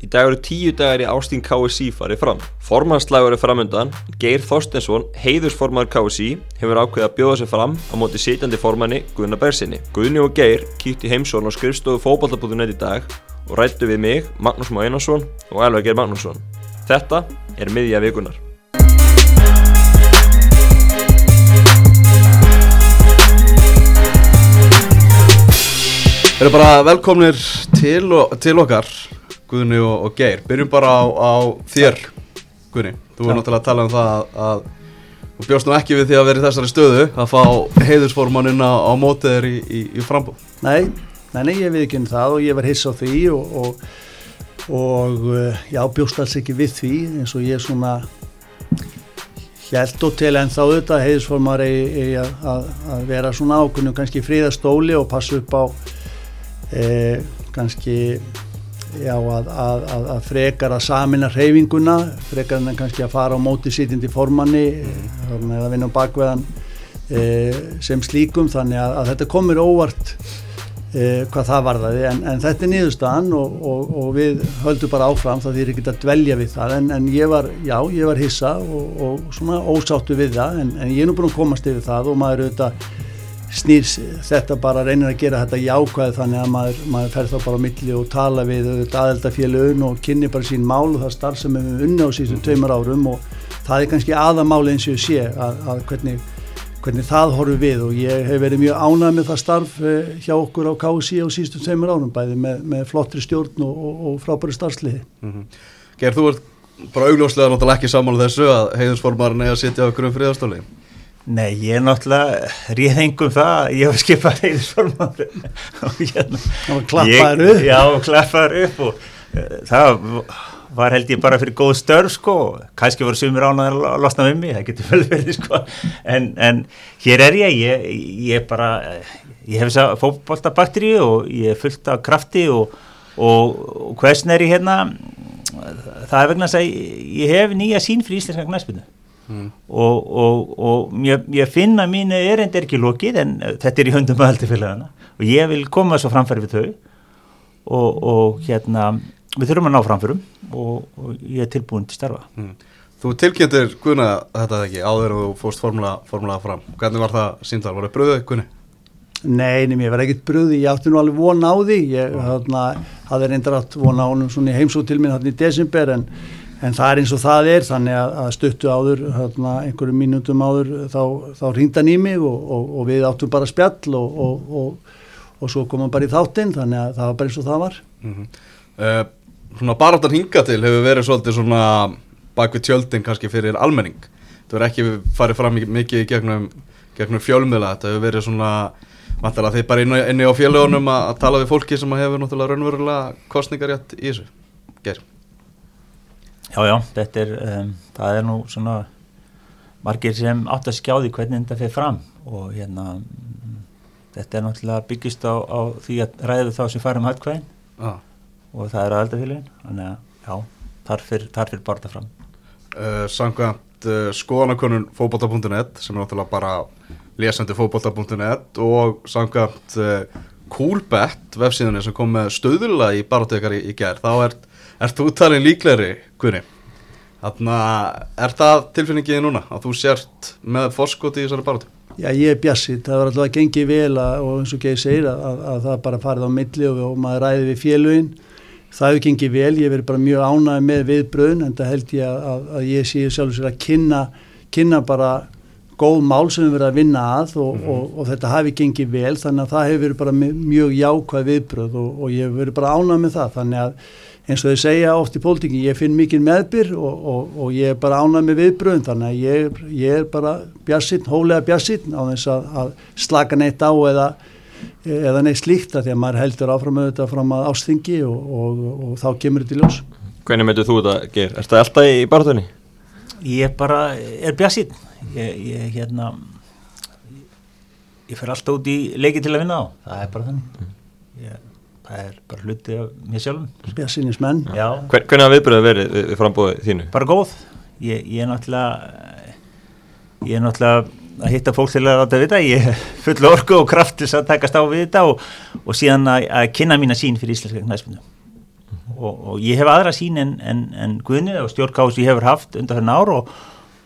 Í dag eru tíu dagar í ástín KSI farið fram. Formannslægur er framöndan, Geir Þorstensson, heiðursformar KSI, hefur ákveðið að bjóða sig fram á móti sitjandi formanni Guðna Bersinni. Guðni og Geir kýtti heimsón á skrifstofu fókbaltabúðunett í dag og rættu við mig, Magnús Má Einarsson og Elvar Geir Magnússon. Þetta er miðja vikunar. Við erum bara velkomnir til, til okkar, Guðni og, og Geir. Byrjum bara á, á þér, Guðni. Þú voru náttúrulega að tala um það að þú bjóst nú ekki við því að vera í þessari stöðu að fá heiðursformaninn á, mótið þér í, í, í frambúð. Nei, nei, nei, ég við ekki um það og ég var hiss á því og, og, og eh, já, bjóst alls ekki við því eins og ég svona held og til en þá auðvitað heiðisformar að, vera svona ákunnu kannski fríðastóli og passa upp á e, kannski já, að, að frekar að samina reyfinguna, frekar en kannski að fara á móti sítindi formanni mm. eða vinna á bakveðan e, sem slíkum þannig að þetta komir óvart Eh, hvað það varðaði en, en þetta er nýðustan og, og, og við höldum bara áfram það að ekki að dvelja við það en, en ég var, já, ég var hissa og, og svona ósáttu við það en, en ég er nú búin að komast yfir það og maður auðvitað snýrs þetta bara reynir að gera þetta jákvæð þannig að maður, maður fer þá bara á milli og tala við aðeldafélögun og kynni bara sín mál og það starf sem við unna á síðustu tveimur árum og það er kannski aðamáli eins og ég sé að, að hvernig hvernig það horfum við og ég hef verið mjög ánæg með það starf eh, hjá okkur á KSI á sístum tveimur árum bæði með, með flottri stjórn og, og, og frábæri starfsliði. Mm -hmm. Gerð, þú ert bara augljóslega náttúrulega ekki samála þessu að heiðursformarinn er að sitja á okkur um friðastóli Nei, ég er náttúrulega ríðengum það, ég hef skipað heiðursformarinn og hérna og klappaður upp. Já, klappaður upp og uh, það var held ég bara fyrir góð störf sko, kannski voru sumir ánað að losna um mig, það getur vel verið sko. En, en hér er ég ég, ég bara, ég hef þess að fókbóltabakteríu og ég er fullt af krafti og, og, og hversin er ég hérna? Það er vegna að ég hef nýja sín fyrir íslenska knæspinu mm. og, og ég, ég finna mínu erend er ekki lókið en þetta er í höndum aðaldifélagana og ég vil koma svo framfæri við þau og hérna við þurfum að ná framförum og, og ég er tilbúin til starfa mm. Þú tilkynntir Gunna þetta ekki áður og þú fórst formulega fram hvernig var það síndal, var það bröðuð Gunni? Nei, nefnum ég var ekkert bröði ég átti nú alveg vona á því ég hana, hafði reyndar átt vona á honum svona í heimsótt til minn hérna í desember en, en það er eins og það er þannig að, að stuttu áður hana, einhverju mínutum áður þá, þá ringdan í mig og, og, og við áttum bara spjall og, og svo komum bara í þáttinn þannig að það var bara eins og það var. Mm -hmm. uh, svona baráttan hinga til hefur verið svolítið svona bak við tjöldin kannski fyrir almenning. Það verður ekki farið fram mikið gegnum, gegnum fjölmiðla. Þetta hefur verið svona vantilega því bara inni, á fjölugunum að, tala við fólki sem hefur náttúrulega raunverulega kostningarétt í þessu. Ger Já já, þetta er um, það er nú svona margir sem átt að skjáði hvernig þetta fyrir fram og hérna þetta er náttúrulega byggist á, á því að ræðu þá sem farum hættkvæðin ah og það eru aðeldafélagin þannig að já, þar fyrir bara þetta fram. Uh, Samkvæmt uh, skoðanakonun fókbóta.net sem er náttúrulega bara lesandi fókbóta.net og samkvæmt uh, Coolbet vefsíðunni sem kom með stöðula í barátökar í, í gerð þá ert, ert þú talin líklegri Gunni þannig að er það tilfinningið núna að þú sért með forskoti í þessari barátöku? Já, ég er bjassið, það var alltaf að gengi vel að, og eins og Geir segir að, að, að það bara farið á milli og, og maður ræði við féluginn það hefur gengið vel, ég verið bara mjög ánægð með viðbröðun en það held ég að, að ég sé sjálf sér að kynna, kynna bara góð mál sem við verðum að vinna að og, mm og, og þetta hafi gengið vel þannig að það hefur verið bara mjög jákvæð viðbröð og, og ég hef verið bara ánægð með það. Þannig að eins og þau segja oft í pólitíkin ég finn mikið meðbyr og ég er bara ánægð með viðbröðun þannig að ég, ég er bara bjassinn, hólega bjassinn á þess að, að slaka neitt á eða eða neitt slíkt að því að maður heldur áfram auðvitað fram að ástingi og, og, og, og þá kemur þetta í ljós Hvernig myndir þú þetta ger? Er þetta alltaf í barðunni? Ég bara er bjassinn ég, ég hérna ég fer alltaf út í leiki til að vinna á það er bara þannig mm. Það er bara hluti af mér sjálf Bjassinismenn Hver, Hvernig hafa viðbröðu verið við frambóðið þínu? Bara góð. Ég, ég er náttúrulega ég er náttúrulega að hitta fólk til að láta vita. Ég full orku og kraft til að takast á við þetta og, og síðan að, að kynna mína sín fyrir íslenska knæspinu og, og ég hef aðra sín en, en, en Guðni og stjórnkási hefur haft undan þennan ár og,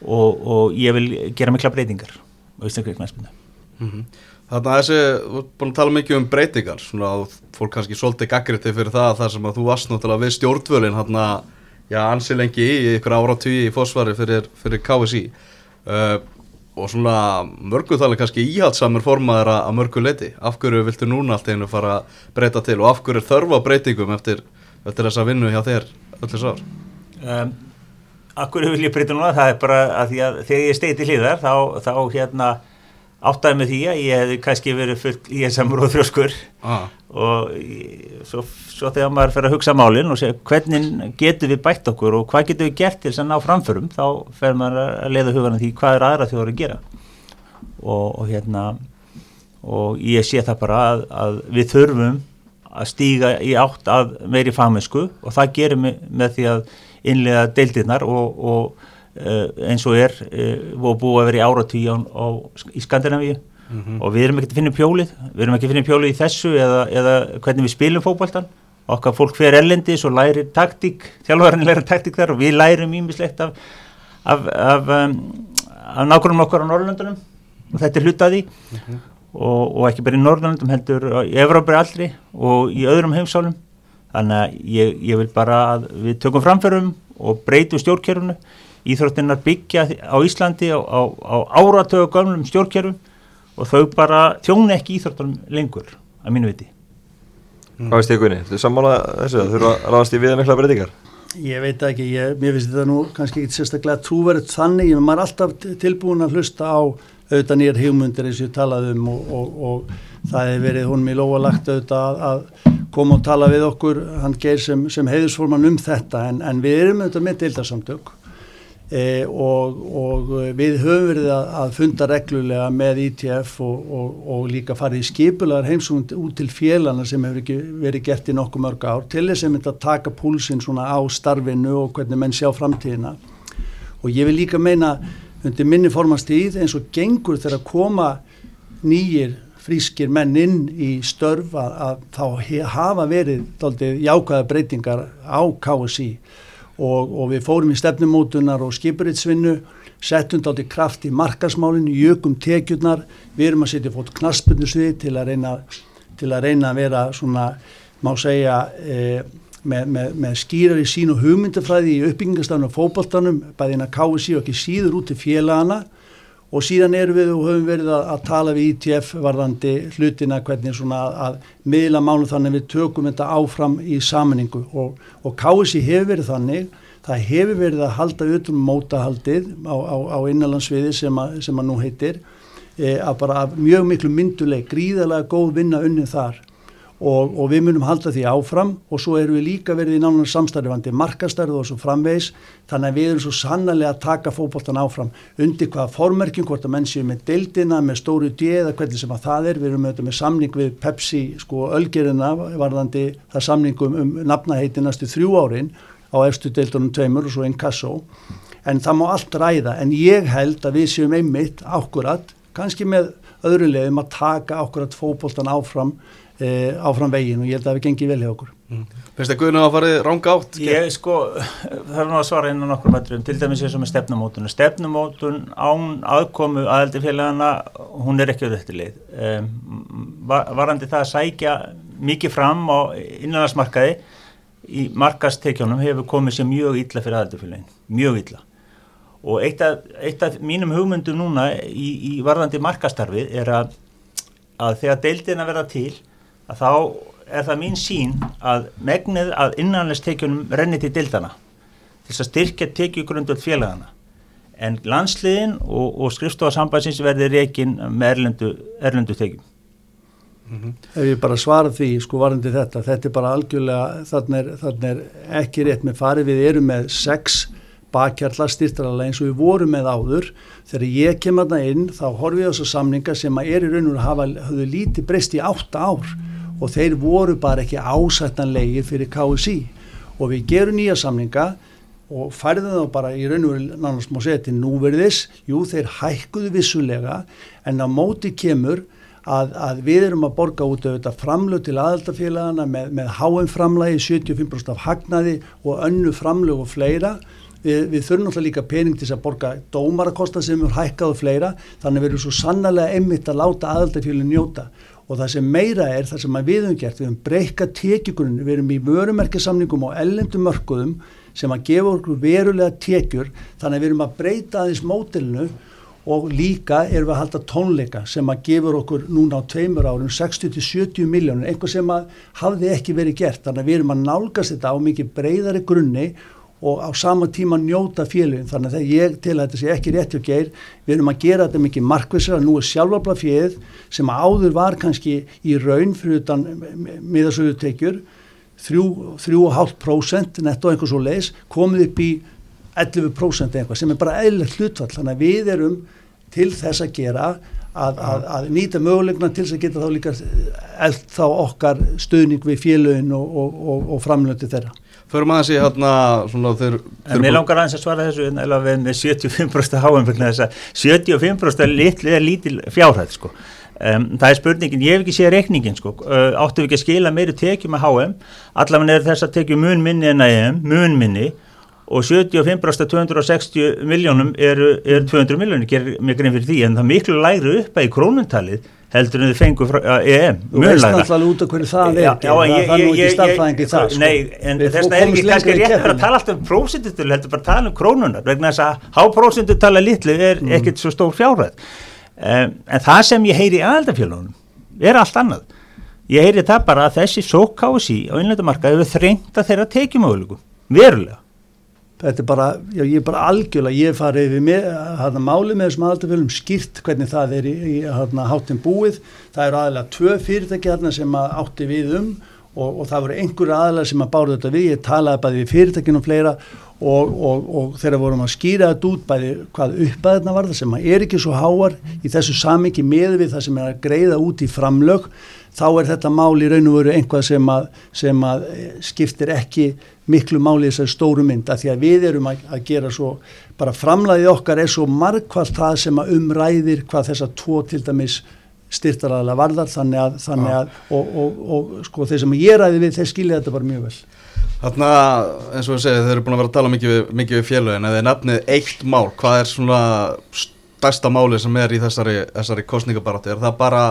og ég vil gera mikla breytingar á Íslandskveik næstbundu Mm -hmm. Þannig að þessi, þú er búin að tala mikið um breytingar, svona að fólk kannski svolítið gaggriti fyrir það þar sem að þú varst náttúrulega við stjórnvölinn hann að, já, ansi lengi í ykkur ára tíu í fósfari fyrir, fyrir KSI uh, og svona mörgu þalið kannski íhaldsamur formaður að mörgu leiti. Af hverju viltu núna allt einu fara að breyta til og af hverju þörfa breytingum eftir, eftir þessa vinnu hjá þér öll þess ár? Um, af hverju vil ég breyta núna? Það er bara að að þegar ég steiti hlýðar þá, þá hérna áttaði með því að ég hefði kannski verið fullt í einsamur og þrjóskur Ah. og svo, svo þegar maður fer að hugsa málinn og segja hvernig getum við bætt okkur og hvað getum við gert til þess að ná framförum þá fer maður að leiða hugan því hvað er aðra þjóður að gera og, og hérna og ég sé það bara að, að við þurfum að stíga í átt að meiri fagmennsku og það gerum við með því að innlega deildirnar og, og eins og er uh, og búið að vera í áratví á, á, í Skandinavíu. Og við erum ekki að finna upp hjólið. Við erum ekki að finna upp hjólið í þessu eða, eða hvernig við spilum fótboltan okkar fólk fer ellendis og lærir taktík þjálfarinn lærir taktík þar og við lærum ímislegt af, af, af, um, af nákvæmum okkar á Norrlöndunum og þetta er hlutaði og, og ekki bara í Norrlöndum heldur í Evrópri allri og í öðrum heimsálum þannig að ég, ég vil bara að við tökum framförum og breytum stjórnkerfunu íþróttinnar byggja á Íslandi á, á, á áratögu gömlum stjórnkerfum og þau bara þjóna ekki íþróttunum lengur að mínu viti. Hvað veist þið Gunni? Þú sammála þessu? Að þurfa að ráðast í viða mikla breytingar? Ég veit ekki, ég, mér finnst þetta nú kannski ekki sérstaklega trúverið þannig, ég maður er alltaf tilbúin að hlusta á auðvitað nýjar hugmyndir eins og ég talaði um og, og, og það hefur verið honum í lóa lagt auðvitað að, að koma og tala við okkur, hann geir sem, sem heiðusforman um þetta. En, en við erum auðvitað með deildarsamtök e, og, og við höfum verið að, funda reglulega með ITF og, og, og líka farið í skipulegar heimsugund út til félana sem hefur ekki verið gert í nokkuð mörg ár til þess að mynda að taka púlsinn svona á starfinu og hvernig menn sjá framtíðina. Og ég vil líka meina undir minni formastíð eins og gengur þegar að koma nýjir frískir menn inn í störf að, þá hafa verið jákvæða breytingar á KSI og, og við fórum í stefnumótunar og skipuritsvinnu settum daldið kraft í markasmálinu, jökum tekjurnar, við erum að setja fót knaspundusvið til að reyna til að reyna að vera svona má segja eh, með, með, með skýrar í sín og hugmyndafræði í uppbyggingastafnum og fótboltanum bæðin að KSI og ekki síður út til félagana og síðan erum við og höfum verið að, að tala við ITF varðandi hlutina hvernig svona að, að miðla málu þannig við tökum þetta áfram í sammenningu og, og KSI hefur verið þannig það hefur verið að halda utan um mótahaldið á, á, á innanlandsviði sem, sem að nú heitir e, að bara mjög miklu mynduleg gríðalega góð vinna unnin þar og, og við munum halda því áfram og svo erum við líka verið í náttúrulega samstarfandi markastarð og svo framvegis. Þannig að við erum svo sannlega að taka fótboltan áfram undir hvaða formerkjum hvort að menn séu með deildina, með stóru D eða hvernig sem að það er, við erum auðvitað með samning við Pepsi, sko Ölgerina varðandi það samningum um nafnaheiti næstu þrjú árin á efstu deildunum tveimur og svo einn kassó en það má allt ræða. En ég held að við séum einmitt ákkurat, kannski með öðru leiðum að taka ákkurat fótboltan áfram e, áfram veginn og ég held að það við gengið vel hjá okkur. Finnst þið Guðinu að farið ranga átt? Ég sko, það er nú að svara inn á nokkur metrum, til dæmis eins og með stefnumótun. Stefnumótun án aðkomu aðeldi félagana, hún er ekki auðvitað um, varandi það að sækja mikið fram á innanlandsmarkaði í markastekjónum hefur komið sér mjög illa fyrir aðeldi félagin, mjög illa. Og eitt af, eitt af mínum hugmyndum núna í, í varðandi markastarfið er að, að þegar deildina verða til að þá er það mín sín að megnið að innanlegstekjunum renni til deildana til að styrkja tekjugrundvöld félagana en landsliðin og, og skrifstofa sambandsins verði reikin með erlendu, erlendu tekjum. Ef ég bara svara því sko varandi þetta, þetta er bara algjörlega þannig er, þannig er ekki rétt með farið. Við erum með sex bakkjarlar styrtralega eins og við vorum með áður. Þegar ég kem að það inn þá horfum við á þessu samninga sem að er í raun og hafa höfðu lítið breyst í átta ár og þeir voru bara ekki ásættanlegir fyrir KSI og við gerum nýja samninga og færðum þá bara í raun og veru nánast má segja til núverðis, jú þeir hækkuðu vissulega en á móti kemur að, að við erum að borga út auðvitað framlög til aðaldafélagana með, með háum framlægi 75% af hagnaði og önnu framlög og fleira. Við, við þurfum náttúrulega líka pening til þess að borga dómarakostna sem er hækkað og fleira. Þannig erum svo sannlega einmitt að láta aðaldafélagin njóta og það sem meira er það sem við höfum gert, við höfum breyka tekjugrunni, við erum í vörumerkesamningum og ellendum mörkuðum sem að gefa okkur verulega tekjur. Þannig að við erum að breyta aðeins mótilinu og líka erum við að halda tónleika sem að gefur okkur núna á tveimur árum 60-70 miljónur, einhver sem að hafði ekki verið gert, þannig að við erum að nálgast þetta á mikið breyðari grunni og á sama tíma njóta félugin þannig að ég til að þetta sé ekki rétt og geir. Við erum að gera þetta mikið markvisra nú er sjálfabla fjöð sem áður var kannski í raun fyrir utan miðasögutekjur 3,5% netto einhvers og leis komið upp í 11% eitthvað sem er bara eðlert hlutfall. Þannig að við erum til þess að gera að, að, að nýta mögulegna til þess að geta þá líka eld þá okkar stöðning við félögin og, og, og, og framlöndi þeirra Förum aðeins í hérna svona þeir, En mér langar aðeins að svara þessu eða við með 75% háum þess að 75% litli er lítil fjárhæð sko. Um, það er spurningin, ég hef ekki séð reikningin sko. uh, áttu við ekki að skila meiri tekjum að HM, allavega er þess að tekju mun minni en að EM, mun minni og 75% 260 miljónum eru er 200 miljónir, gerir mig grein fyrir því en það miklu lægri upp að í krónuntalið heldur en þið fengu frá EM Þú veist náttúrulega út af hverju það er það er nú ekki starfæðingi það sko. Nei, en þess vegna er ekki kannski rétt að tala alltaf um prósendutölu, heldur bara að tala um krónunar vegna þess að háprósendutala litlu er mm. ekkert svo stór fjárhæð. Um, en það sem ég heyri í aðaldafjölunum er allt annað. Ég heyri það bara að þessi sókási á innlændamarka hefur þrengt að þeirra tekjumöguleikum verulega þetta er bara, já, ég er bara algjörlega, ég fari yfir með, hérna málið með þessum aðaldafölum skýrt hvernig það er í, í hérna hátum búið, það eru aðalega tvö fyrirtæki hérna sem átti við um og, og það voru einhverju aðalega sem að báru þetta við, ég talaði bæði við fyrirtækinu og fleira og, og, og þegar vorum að skýra þetta út bæði hvað uppæðina var það sem er ekki svo háar í þessu samingi með við það sem er að greiða út í framlög þá er þetta mál í raun og veru einhvað sem að, sem að skiptir ekki miklu máli þessari stóru mynd að því að við erum að, að gera svo bara framlæðið okkar er svo margkvælt það sem að umræðir hvað þessar tvo til dæmis styrtaraðala varðar þannig að, þannig að og, og, og sko þeir sem ég ræði við þeir skilja þetta bara mjög vel. Þarna eins og við segja þeir eru búin að vera að tala mikið við, mikið við félögin. Eða nefnið eitt mál, hvað er svona stærsta máli sem er í þessari, þessari kostningabaratu, er það bara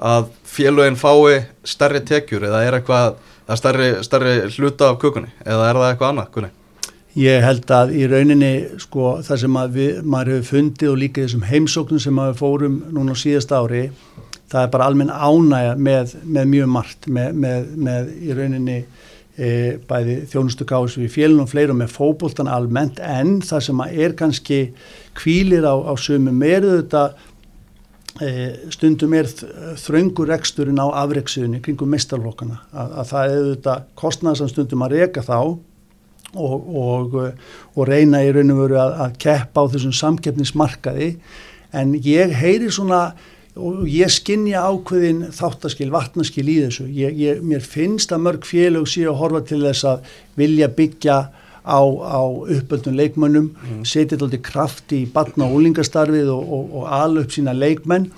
að félögin fái stærri tekjur eða er eitthvað það er stærri, stærri hluta af kukunni eða er það eitthvað annað kunni? Ég held að í rauninni sko það sem við, maður hefur fundið og líka þessum heimsóknum sem maður fórum núna á síðast ári það er bara almenn ánægja með, með mjög margt með, með, með í rauninni e, bæði þjónustu káðs við fjölun og fleirum með fókbóltan almennt en það sem er kannski kvílir á, á sömu meruðu þetta stundum er þröngur reksturinn á afreiksuðinni kringum mistarflokkana að, að það er þetta kostnæðsan stundum að reyka þá og, og, og reyna í raun og veru að, að keppa á þessum samkeppnismarkaði. En ég heyri svona og ég skinnja ákveðin þáttaskil, vatnaskil í þessu. Ég, ég, mér finnst að mörg félög sé að horfa til þess að vilja byggja á, á uppöldun leikmönnum mm. setið alltaf krafti í batna og úlingastarfið og, og, og ala upp sína leikmenn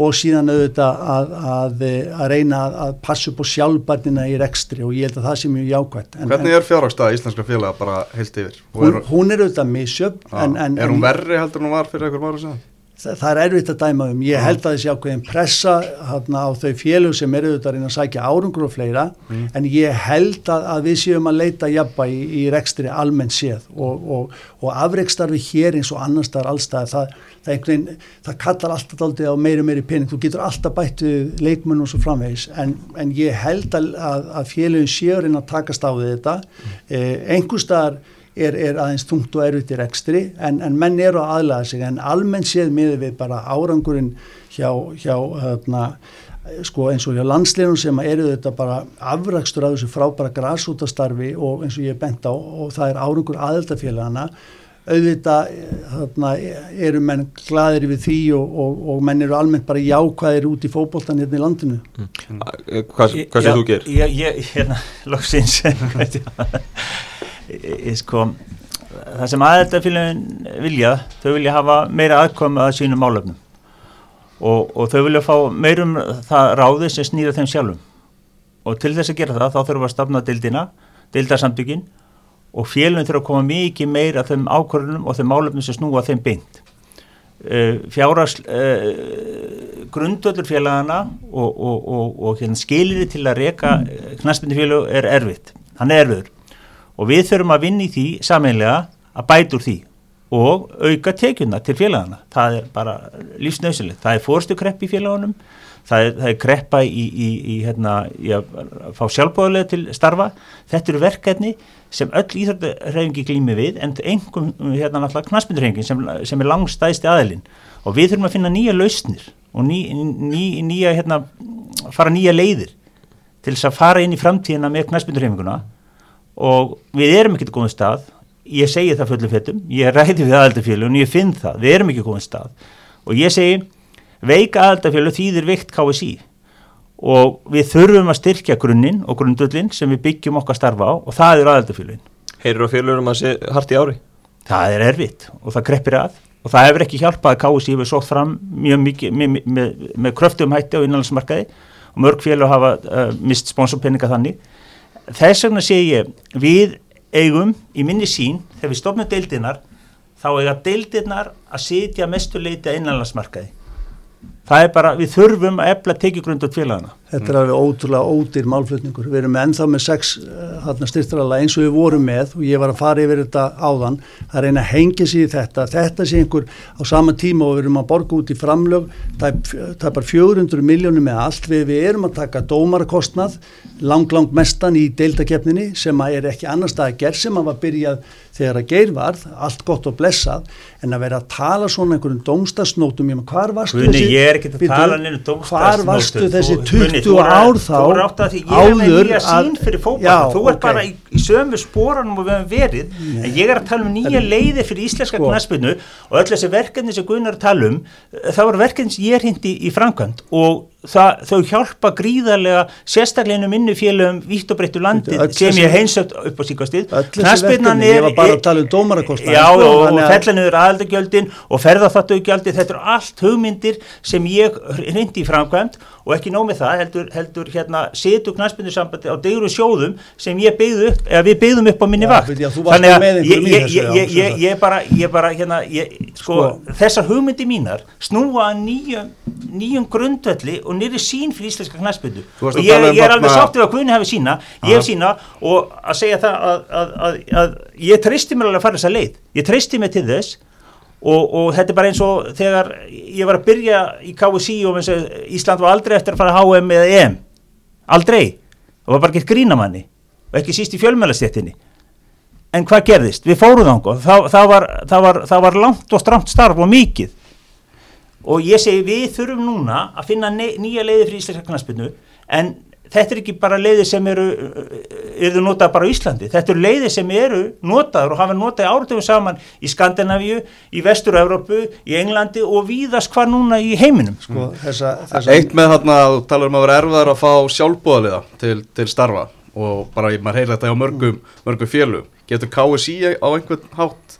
og síðan auðvitað að, að, að reyna að, að passa upp á sjálfbarnina í rekstri og ég held að það sé mjög jákvæmt. En, Hvernig er fjárhagstað íslenska félaga bara heilt yfir? Hún, hún er auðvitað misjöfn. Er hún verri heldur en hún var fyrir einhver máru síðan? það, það er erfitt að dæma um. Ég held að þessi ákveðin pressa hana, á þau félög sem eru auðvitað að reyna að sækja árangur og fleira. Mm. en ég held að, að við séum að leita jafnba í, í rekstri almennt séð. Og, og, og afreikstarfi hér eins og annars þar allstað það, það, einhvern, það kallar alltaf aldrei á meiri meiri pening, þú getur alltaf bættu leikmenn og svo framvegis. En, en ég held að, að félögin séu að reyna að takast á þetta. Mm. eh, einhverstaðar er, er aðeins tungt og erfitt í rekstri en, en menn eru að aðlæða sig en almenn séð miður við bara árangurinn hjá, hjá hérna, sko eins og hjá landsleginum sem eru þetta bara afrakstur af þessu frábæra græsútastarfi og eins og ég er bent á og það er árangur aðeldafélagana auðvitað þarna, eru menn gladir við því og, og, og menn eru almennt bara jákvæðir út í fókbóltan hérna í landinu mm. Hvað, hvað séð þú ger? Ég, ég, hérna, loksins sko, það sem aðeldafélagin vilja, þau vilja hafa meira aðkomi að sínum málöfnum og, og þau vilja fá meirum það ráði sem snýra þeim sjálfum. Og til þess að gera það þá þurfum við að stafna dildina, dildarsamtökin og félagin þurfa að koma mikið meira af þeim ákvörðunum og þeim málefnum sem snúa þeim beint. Uh, fjárhags uh, grundöldur félagana og, og, og, og hérna, skilir til að reka knastbyndu félag er erfitt, hann er erfiður og við þurfum að vinna í því sameinlega að bæta úr því og auka tekjuna til félagana það er bara lífsnausilegt það er fórstu krepp í félagunum það er, það er kreppa í, í, í, hérna, í að fá sjálfbóðulega til starfa. Þetta eru verkefni sem öll íþróttarhefingi glými við en einhverjum hérna náttúrulega knaspindurhefingin sem, sem er langstæðsti aðilinn. Og við þurfum að finna nýja lausnir og ný, ný, nýja hérna, fara nýja leiðir til þess að fara inn í framtíðina með knaspindurhefinguna og við erum ekkert góðum stað. Ég segi það fullum fettum, ég ræði við aðaldafélun og ég finn það, við erum ekki góðum stað. Og ég segi veik aðaldafélun þýðir veikt KSI og við þurfum að styrkja grunninn og grundullin sem við byggjum okkar starfa á og það er aðaldafélun Heyrur á félunum að sé hart í ári? Það er erfitt og það kreppir að. Og það hefur ekki hjálpað að KSI hefur sótt fram mjög mikið með, með, með kröftum hætti á innanlandsmarkaði. Og mörg félag þess vegna sé ég við eigum í minni sín þegar við stofnum deildinar þá eiga deildinar að sitja mestuleiti að innanlandsmarkaði það er bara, við þurfum að efla tekjugrundur félagana Þetta er alveg ótrúlega ódýr málflutningur. Við erum ennþá með sex uh, styrstrala eins og við vorum með og ég var að fara yfir þetta áðan. Það er eina að hengja sér í þetta. Þetta sé einhver á sama tíma og við erum að borga út í framlög. Það er bara 400 miljónum með allt. Við, við erum að taka dómarakostnað lang, lang mestan í deildakefninni sem er ekki annar stað að gerð sem að var byrjað þegar að geir varð, allt gott og blessað, en að vera að tala svona einhverjum dómstasnótum, ég maður, hvar varstu þessi, er ekki að tala neina dómstasnótum, hvar varstu þessi 20 20 ár þá þú er átt að því ég er með nýja sín fyrir fókballa þú er okay. bara í, í sömu spóranum og við hefum verið Nei. en ég er að tala um nýja leiði fyrir íslenska sko. knaspinu og öll þessi verkefni sem Gunnar tala um það var verkefni sem ég er hindi í framkvæmt og það, þau hjálpa gríðarlega sérstaklega minni félögum vitt og breyttu landi sem ég heinsögt upp á síkastið knastbyrnan er um já og, fellanur aðaldagjöldin og ferðarfattugjöldi þetta eru allt hugmyndir sem ég hindi í framkvæmt og ekki nómið það heldur, heldur hérna setu knastbyrnusambandi á degru sjóðum sem ég beigðu upp, eða við beigðum upp á minni já, vakt. þannig að ég, ég, ég, ég bara, bara hérna, sko, sko. þessar hugmyndi mínar snúa nýjum, nýjum grundvelli og nýri sín fyrir íslenska knastbyrnu og ég um er alveg sáttið að Guðni hefði sína ég hef sína og að segja það að, að, að, að ég treysti mér alveg að fara þessa leið. Ég treysti mér til þess og, og þetta er bara eins og þegar ég var að byrja í KSI og Ísland var aldrei eftir að fara HM eða EM aldrei, það var bara gett grínamanni og ekki síst í fjölmjölastéttinni en hvað gerðist? Við fóruð ángo, það, það, var, það, var, það var langt og stramt starf og mikið. Og ég segi við þurfum núna að finna nýja leiði fyrir íslenska knastbyrnu en þetta er ekki bara leiði sem eru eru notað bara á Íslandi, þetta eru leiði sem eru notaður og hafa notað áratöfu saman í Skandinavíu, í Vestur-Európu í Englandi og víðast hvað núna í heiminum. Sko, þessa, þessa... Eitt með þarna, þú talar um að vera erfiðar að fá sjálfbúðaliða til, til starfa og bara, maður heyrir þetta á mörgum, mörgum fjölu, getur KSI á einhvern hátt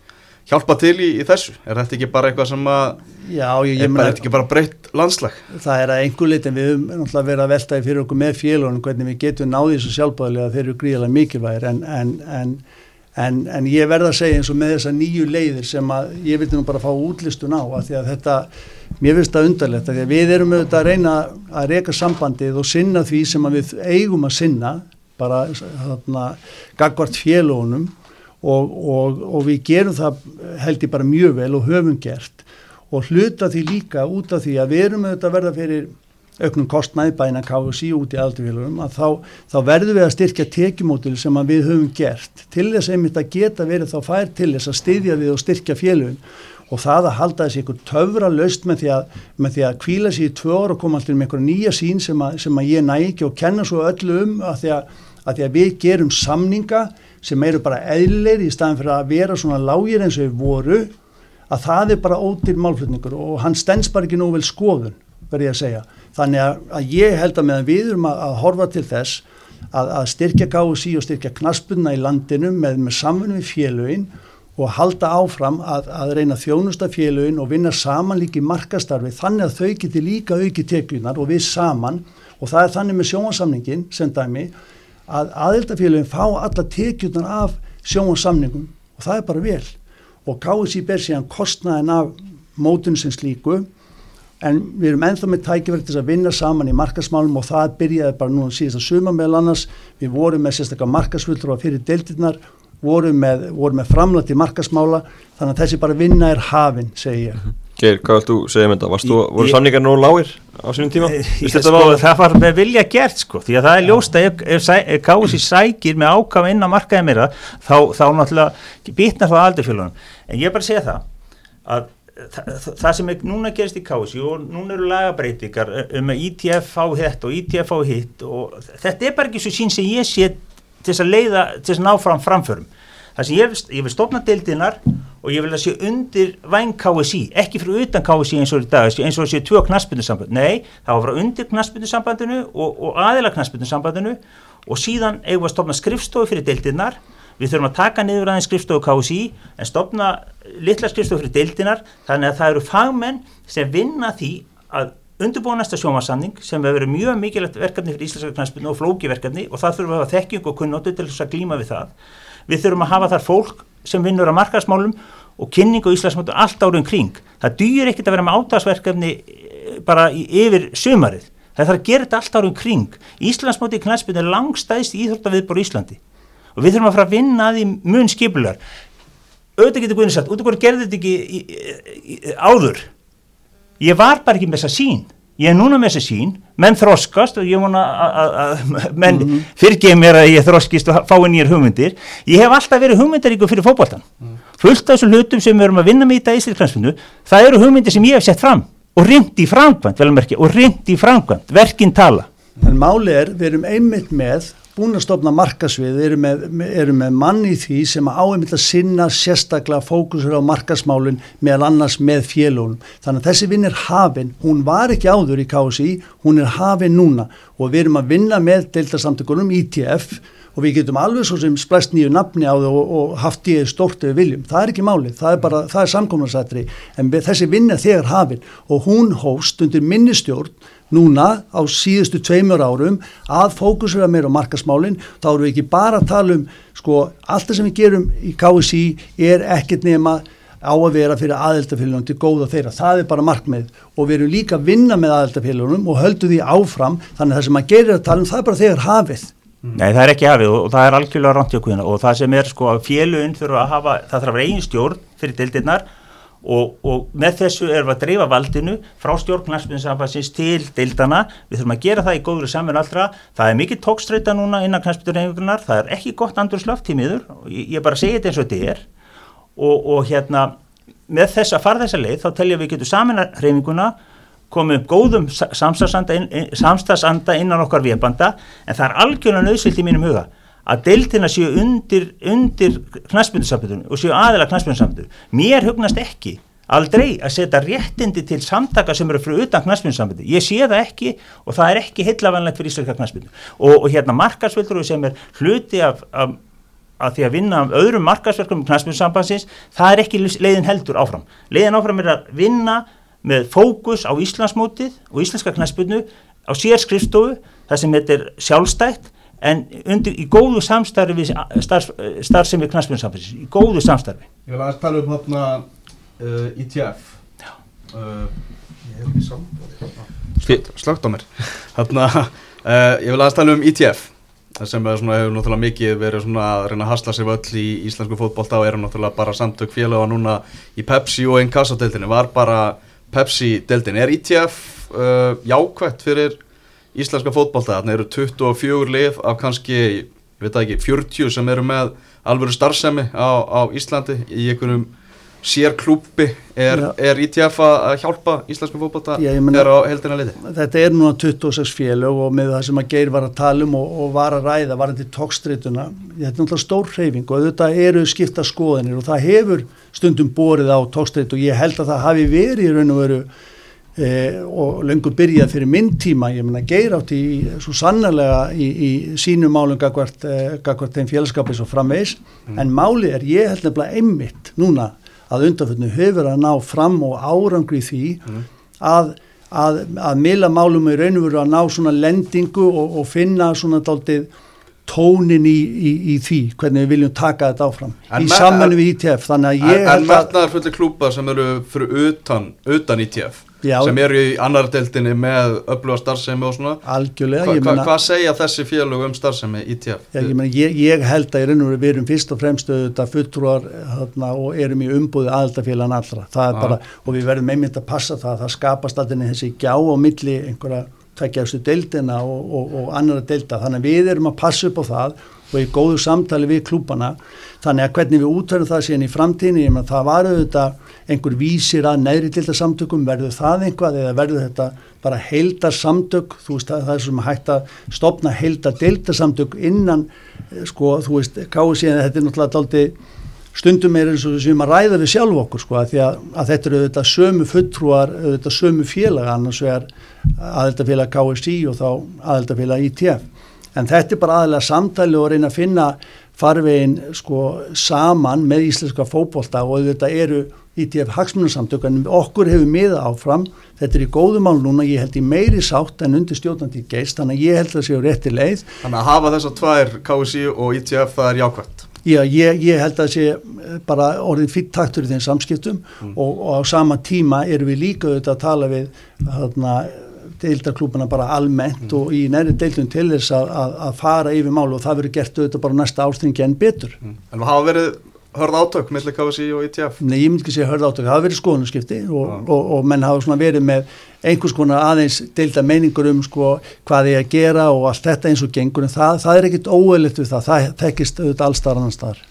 hjálpa til í, í þessu? Er þetta ekki bara eitthvað sem að Já, ég, ég er bara, ekki bara breytt landslag? Það er að einhver lit en við höfum náttúrulega verið að veltaði fyrir okkur með félagunum hvernig við getum náðið þessu sjálfbáðilega þeir eru gríðilega mikilvægir en, en, en, en ég verða að segja eins og með þessa nýju leiðir sem að ég vilti nú bara fá útlistun á að því að þetta, mér finnst það undarlegt að við erum auðvitað að reyna að reyka sambandið og sinna því sem við eigum að sinna bara þarna gagvart félagunum og, og, og við gerum það held ég bara mjög vel og höfum gert. Og hluta því líka út af því að við erum auðvitað að verða fyrir auknum kostnæði bæna KSI út í aldurfélagum að þá, þá verðum við að styrkja tekjumótil sem við höfum gert. Til þess einmitt að geta verið þá fær til þess að styðja við og styrkja félagum og það að halda þessi ykkur töfra löst með því að, með því að kvíla sér í tvö orð og koma alltaf með ykkur nýja sín sem að, sem að ég næ ekki og kenna svo öllu um að því að, að því við gerum samninga sem eru bara eðlir í staðin fyrir að vera svona lágir eins og við voru að það er bara ódýr málflutningur og hann stens bara ekki nóg vel skoðun verði ég að segja. Þannig að, að ég held að meðan við erum að, að horfa til þess að, að styrkja KSI og styrkja knaspunna í landinu með, með samfunum í félögin og halda áfram að, að reyna þjónusta félögin og vinna saman líka í markastarfi þannig að þau geti líka auki tekjunar og við saman og það er þannig með sjónansamningin sem dæmi að aðeldafélögin fá alla tekjunar af sjónansamningum og það er bara vel. Og KSI ber síðan kostnaðin af mótun sem slíku en við erum enþá með tækifæri til að vinna saman í markasmálum og það byrjaði bara nú síðast að suma meðal annars. Við vorum með sérstaklega markasvöldur og fyrir deildirnar vorum með, vorum með framlætt í markasmála þannig að þessi bara vinna er hafin segi ég Geir, hvað vilt þú segja um þetta? Varst þú, Ég- voru ég- samningar nú lágir á sínum tíma? Ég, þetta sko, var- það var með vilja gert sko því að það er ljóst að ef, ef, ef KSI sækir með ákvæm inn á markaði meira þá, þá náttúrulega bitnar það aldirfjölunum en ég er bara að segja það að það, það sem er núna gerist í KSI og núna eru lagabreitingar um að ITF á hitt og ITF á hitt og þetta er bara ekki svo sín sem ég sé til að leiða, til að ná fram framförum það sem ég, ég vil stofna deildinar og ég vil að sé undir væng KSI, ekki fyrir utan KSI eins og í dag, eins og það sé tvö knaspindusamband nei, það var frá undir knaspindusambandinu og, og aðila knaspindusambandinu og síðan eigum við að stofna skrifstofu fyrir deildinar við þurfum að taka niður aðeins skrifstofu KSI en stofna litla skrifstofu fyrir deildinar þannig að það eru fagmenn sem vinna því að undirbúa næsta sjómasamning sem hefur verið mjög mikilvægt verkefni fyrir íslenska knæspinu og flóki verkefni. Og það þurfum við að hafa þekking og kunnóttu til þess að glíma við það. Við þurfum að hafa þar fólk sem vinnur á markaðsmálum og kynning og íslensmáttu allt árum kring. Það dýr ekkert að vera með átagsverkefni eh, bara í, yfir sumarið. Það þarf að gera þetta allt árum kring. Íslandsmáti í knæspinu er langstæðst íþróttaviðbor Íslandi og við þurfum að fara að vinna að því mun skipular. Auðvitað getur Guðni sagt, út af hverju gerði þetta ekki í, í, í, áður? ég var bara ekki með þessa sín ég er núna með þessa sín, menn þroskast og ég vona að- menn mm -hmm. fyrirgeð mér að ég þroskist og fái nýjar hugmyndir, ég hef alltaf verið hugmyndaríku fyrir fótboltan, fullt af þessum hlutum sem við erum að vinna með í dag í Íslandsklansfinu það eru hugmyndir sem ég hef sett fram og reynd í framkvæmt, vel að merkja, og reynd í framkvæmt verkinn tala. En máli er, við erum einmitt með búin að stopna markasvið, við erum með, erum með mann í því sem á einmitt að sinna sérstaklega fókusur á markasmálun meðal annars með félónum. Þannig að þessi vinn er hafin, hún var ekki áður í KSI, hún er hafin núna og við erum að vinna með deildarsamtökunum ITF og við getum alveg svo sem splæst nýju nafni á það og, og haft í stort við viljum. Það er ekki málið, það er bara, það er samkomnarsættri en við- þessi vinn er þegar hafin og hún hóst undir minnistjórn núna á síðustu tveimur árum að fókusera meira á markasmálin þá erum við ekki bara að tala um sko, allt það sem við gerum í KSI er ekkert nema á að vera fyrir aðeldafélagum til góða þeirra. Það er bara markmið. Og við erum líka að vinna með aðeldafélagunum og höldum því áfram þannig að það sem maður gerir að tala um það er bara þegar hafið. Nei, það er ekki hafið og, það er algjörlega í okkur og það sem er sko félugin þurfa að hafa, það þarf að vera eigin stjórn fyrir deildirnar og, og með þessu erum við að dreifa valdinu frá stjórn til deildana, við þurfum að gera það í góður saman allra, það er mikið tókstreita núna innan knæspinurreifingunar, það er ekki gott andurslöft í miður, ég, ég bara segi þetta eins og þetta er. Og, og hérna með þess að fara þessa leið þá telja við getum saman reifinguna komið upp góðum samstagsanda, inn, samstagsanda innan okkar viðbanda en það er algjörlega nöðsilt í mínum huga að deildina séu undir, undir knæspindursambundunum og séu aðila knæspindursambundunum. Mér hugnast ekki aldrei að setja réttindi til samtaka sem eru fyrir utan knæspindursambundu. Ég sé það ekki og það er ekki heillavanlegt fyrir íslenska knæspindu. Og, og hérna markarsvöldur sem er hluti af, af að því að vinna um öðrum markasverkum knæspindusambansins, það er ekki leiðin heldur áfram. Leiðin áfram er að vinna með fókus á Íslandsmótið og íslenska knæspindu á sér skrifstofu, það sem er sjálfstætt en undir, í góðu samstarfi við starf, starfsemi knæspindusambansins, í góðu samstarfi. Ég vil aðeins tala um hérna uh, ITF uh, Ég er ekki saman Slögt á mér. Hérna, uh, ég vil aðeins tala um ITF Það sem er svona, hefur náttúrulega mikið verið svona að reyna að hasla sér völl í íslensku fótbolta og eru náttúrulega bara samtök félaga núna í Pepsi og einn kassadeildinni var bara Pepsi-deildin. Er ITF uh, jákvætt fyrir íslenska fótbolta? Þannig eru 24 lið af kannski, ég veit ekki, 40 sem eru með alvöru starfsemi á, á Íslandi í einhvernum sér klúpi. Er, er ITF að að hjálpa íslensku fótbolta Já, ég meina- þegar á heldina liði? þetta er núna 26 félög og með það sem að Geir var að tala um og, og var að ræða varandi tókstrituna þetta er náttúrulega stór hreyfing og auðvitað eru skipta skoðanir og það hefur stundum borið á tókstrit og ég held að það hafi verið í raun og veru e, og löngu byrjað fyrir minn tíma, ég meina Geir átti í, svo sannarlega í, í sínum málum gagvart, e, gagvart þeim félagskapi svo framvegis. En máli er ég held nefnilega einmitt núna að undanfjörnu hefur að ná fram og árangri því að, að, að mila málum í raun og veru að ná svona lendingu og, og finna svona daldið tónin í, í, í því hvernig við viljum taka þetta áfram En í sammennu við ITF þannig að En, ég en að metnaðar fulli klúpa sem eru fyrir utan, utan ITF Já. sem eru í annar deildinni með öfluga starfsemi og svona algjörlega Hva, hva, Hvað segja þessi félög um starfsemi ITF? Já, ég, ég, ég held að í við erum fyrst og fremst auðvitað fulltrúar hérna, og erum í umbúði aðaldafélagan allra bara, og við verðum einmitt að passa það að það skapast alltaf þessi gjá á milli einhverja tveggjastu deildina og, og, og annara deilda, þannig að við erum að passa upp á það og í góðu samtali við klúbana þannig að hvernig við útverðum það síðan í framtíðinni, ég meina það var auðvitað einhver vísir að neðri deildarsamtökum verður það einhvað eða verður þetta bara heildar samtök, þú veist að það er sem hægt að stopna heildar deildarsamtök innan, eh, sko, þú veist káðu síðan þetta er náttúrulega daldi stundum er eins og séum að ræða við sjálf okkur sko að því að, að þetta eru auðvitað sömu fulltrúar, auðvitað sömu félaga annars vegar aðeldafélag KSI og þá aðeldafélag ITF en þetta er bara aðeins samtali og reyna að finna farvegin sko saman með íslenska fótbolta og auðvitað eru ITF hagsmunarsamtök en okkur hefur miða áfram. Þetta er í góðum mál núna, ég held í meiri sátt en undir stjórnandi geist, þannig að ég held að það séu rétti leið. Þannig að hafa þessar tvær KSI og ITF það er jákvæmt Já, ég, ég held að sé bara orðin fýtt taktur í þeim samskiptum og, og á sama tíma erum við líka auðvitað að tala við þarna, deildarklúbana bara almennt og í næri deildum til þess að, að, að fara yfir mál og það verður gert auðvitað bara næsta ástringi en betur. En það hafa verið hörð átök millir KSI og ITF Nei, ég myndi ekki segja hörð átök, það hafa verið skoðunarskipti og, Já. og, og menn hafa svona verið með einhvers konar aðeins deilda meiningur um sko hvað ég að gera og allt þetta eins og gengur. En það, það er ekkit óeilitt við það, það tekist auðvitað allstar annan staðar.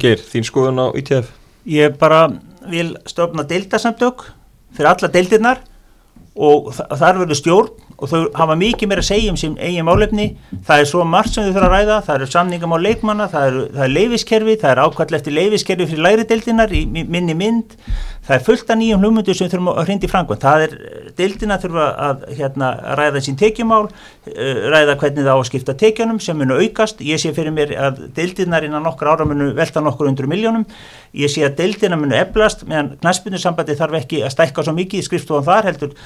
Geir, þín skoðun á ITF Ég bara vil stofna deildasamtök fyrir alla deildirnar og þa- þar verður stjórn og þau hafa mikið meira að segja um sín eigin málefni. Það er svo margt sem þau þurfa að ræða. Það eru samningam á leikmanna, það er, það er leifiskerfi það er ákvæll eftir leifiskerfi fyrir læri deildinar í mi- minni mynd það er fullt af nýjum hlumundur sem þurfum að hrindi framkvæmt það er, deildina þurfa að hérna, ræða sín tekjumál eh, ræða hvernig það á að skipta tekjunum sem munu aukast, ég sé fyrir mér að deildinar innan nokkur ára munu velta nokkur undur miljónum, ég sé að deildina munu eflast meðan knæspunusambandi þarf ekki að stækka svo mikið skrifstofan þar heldur,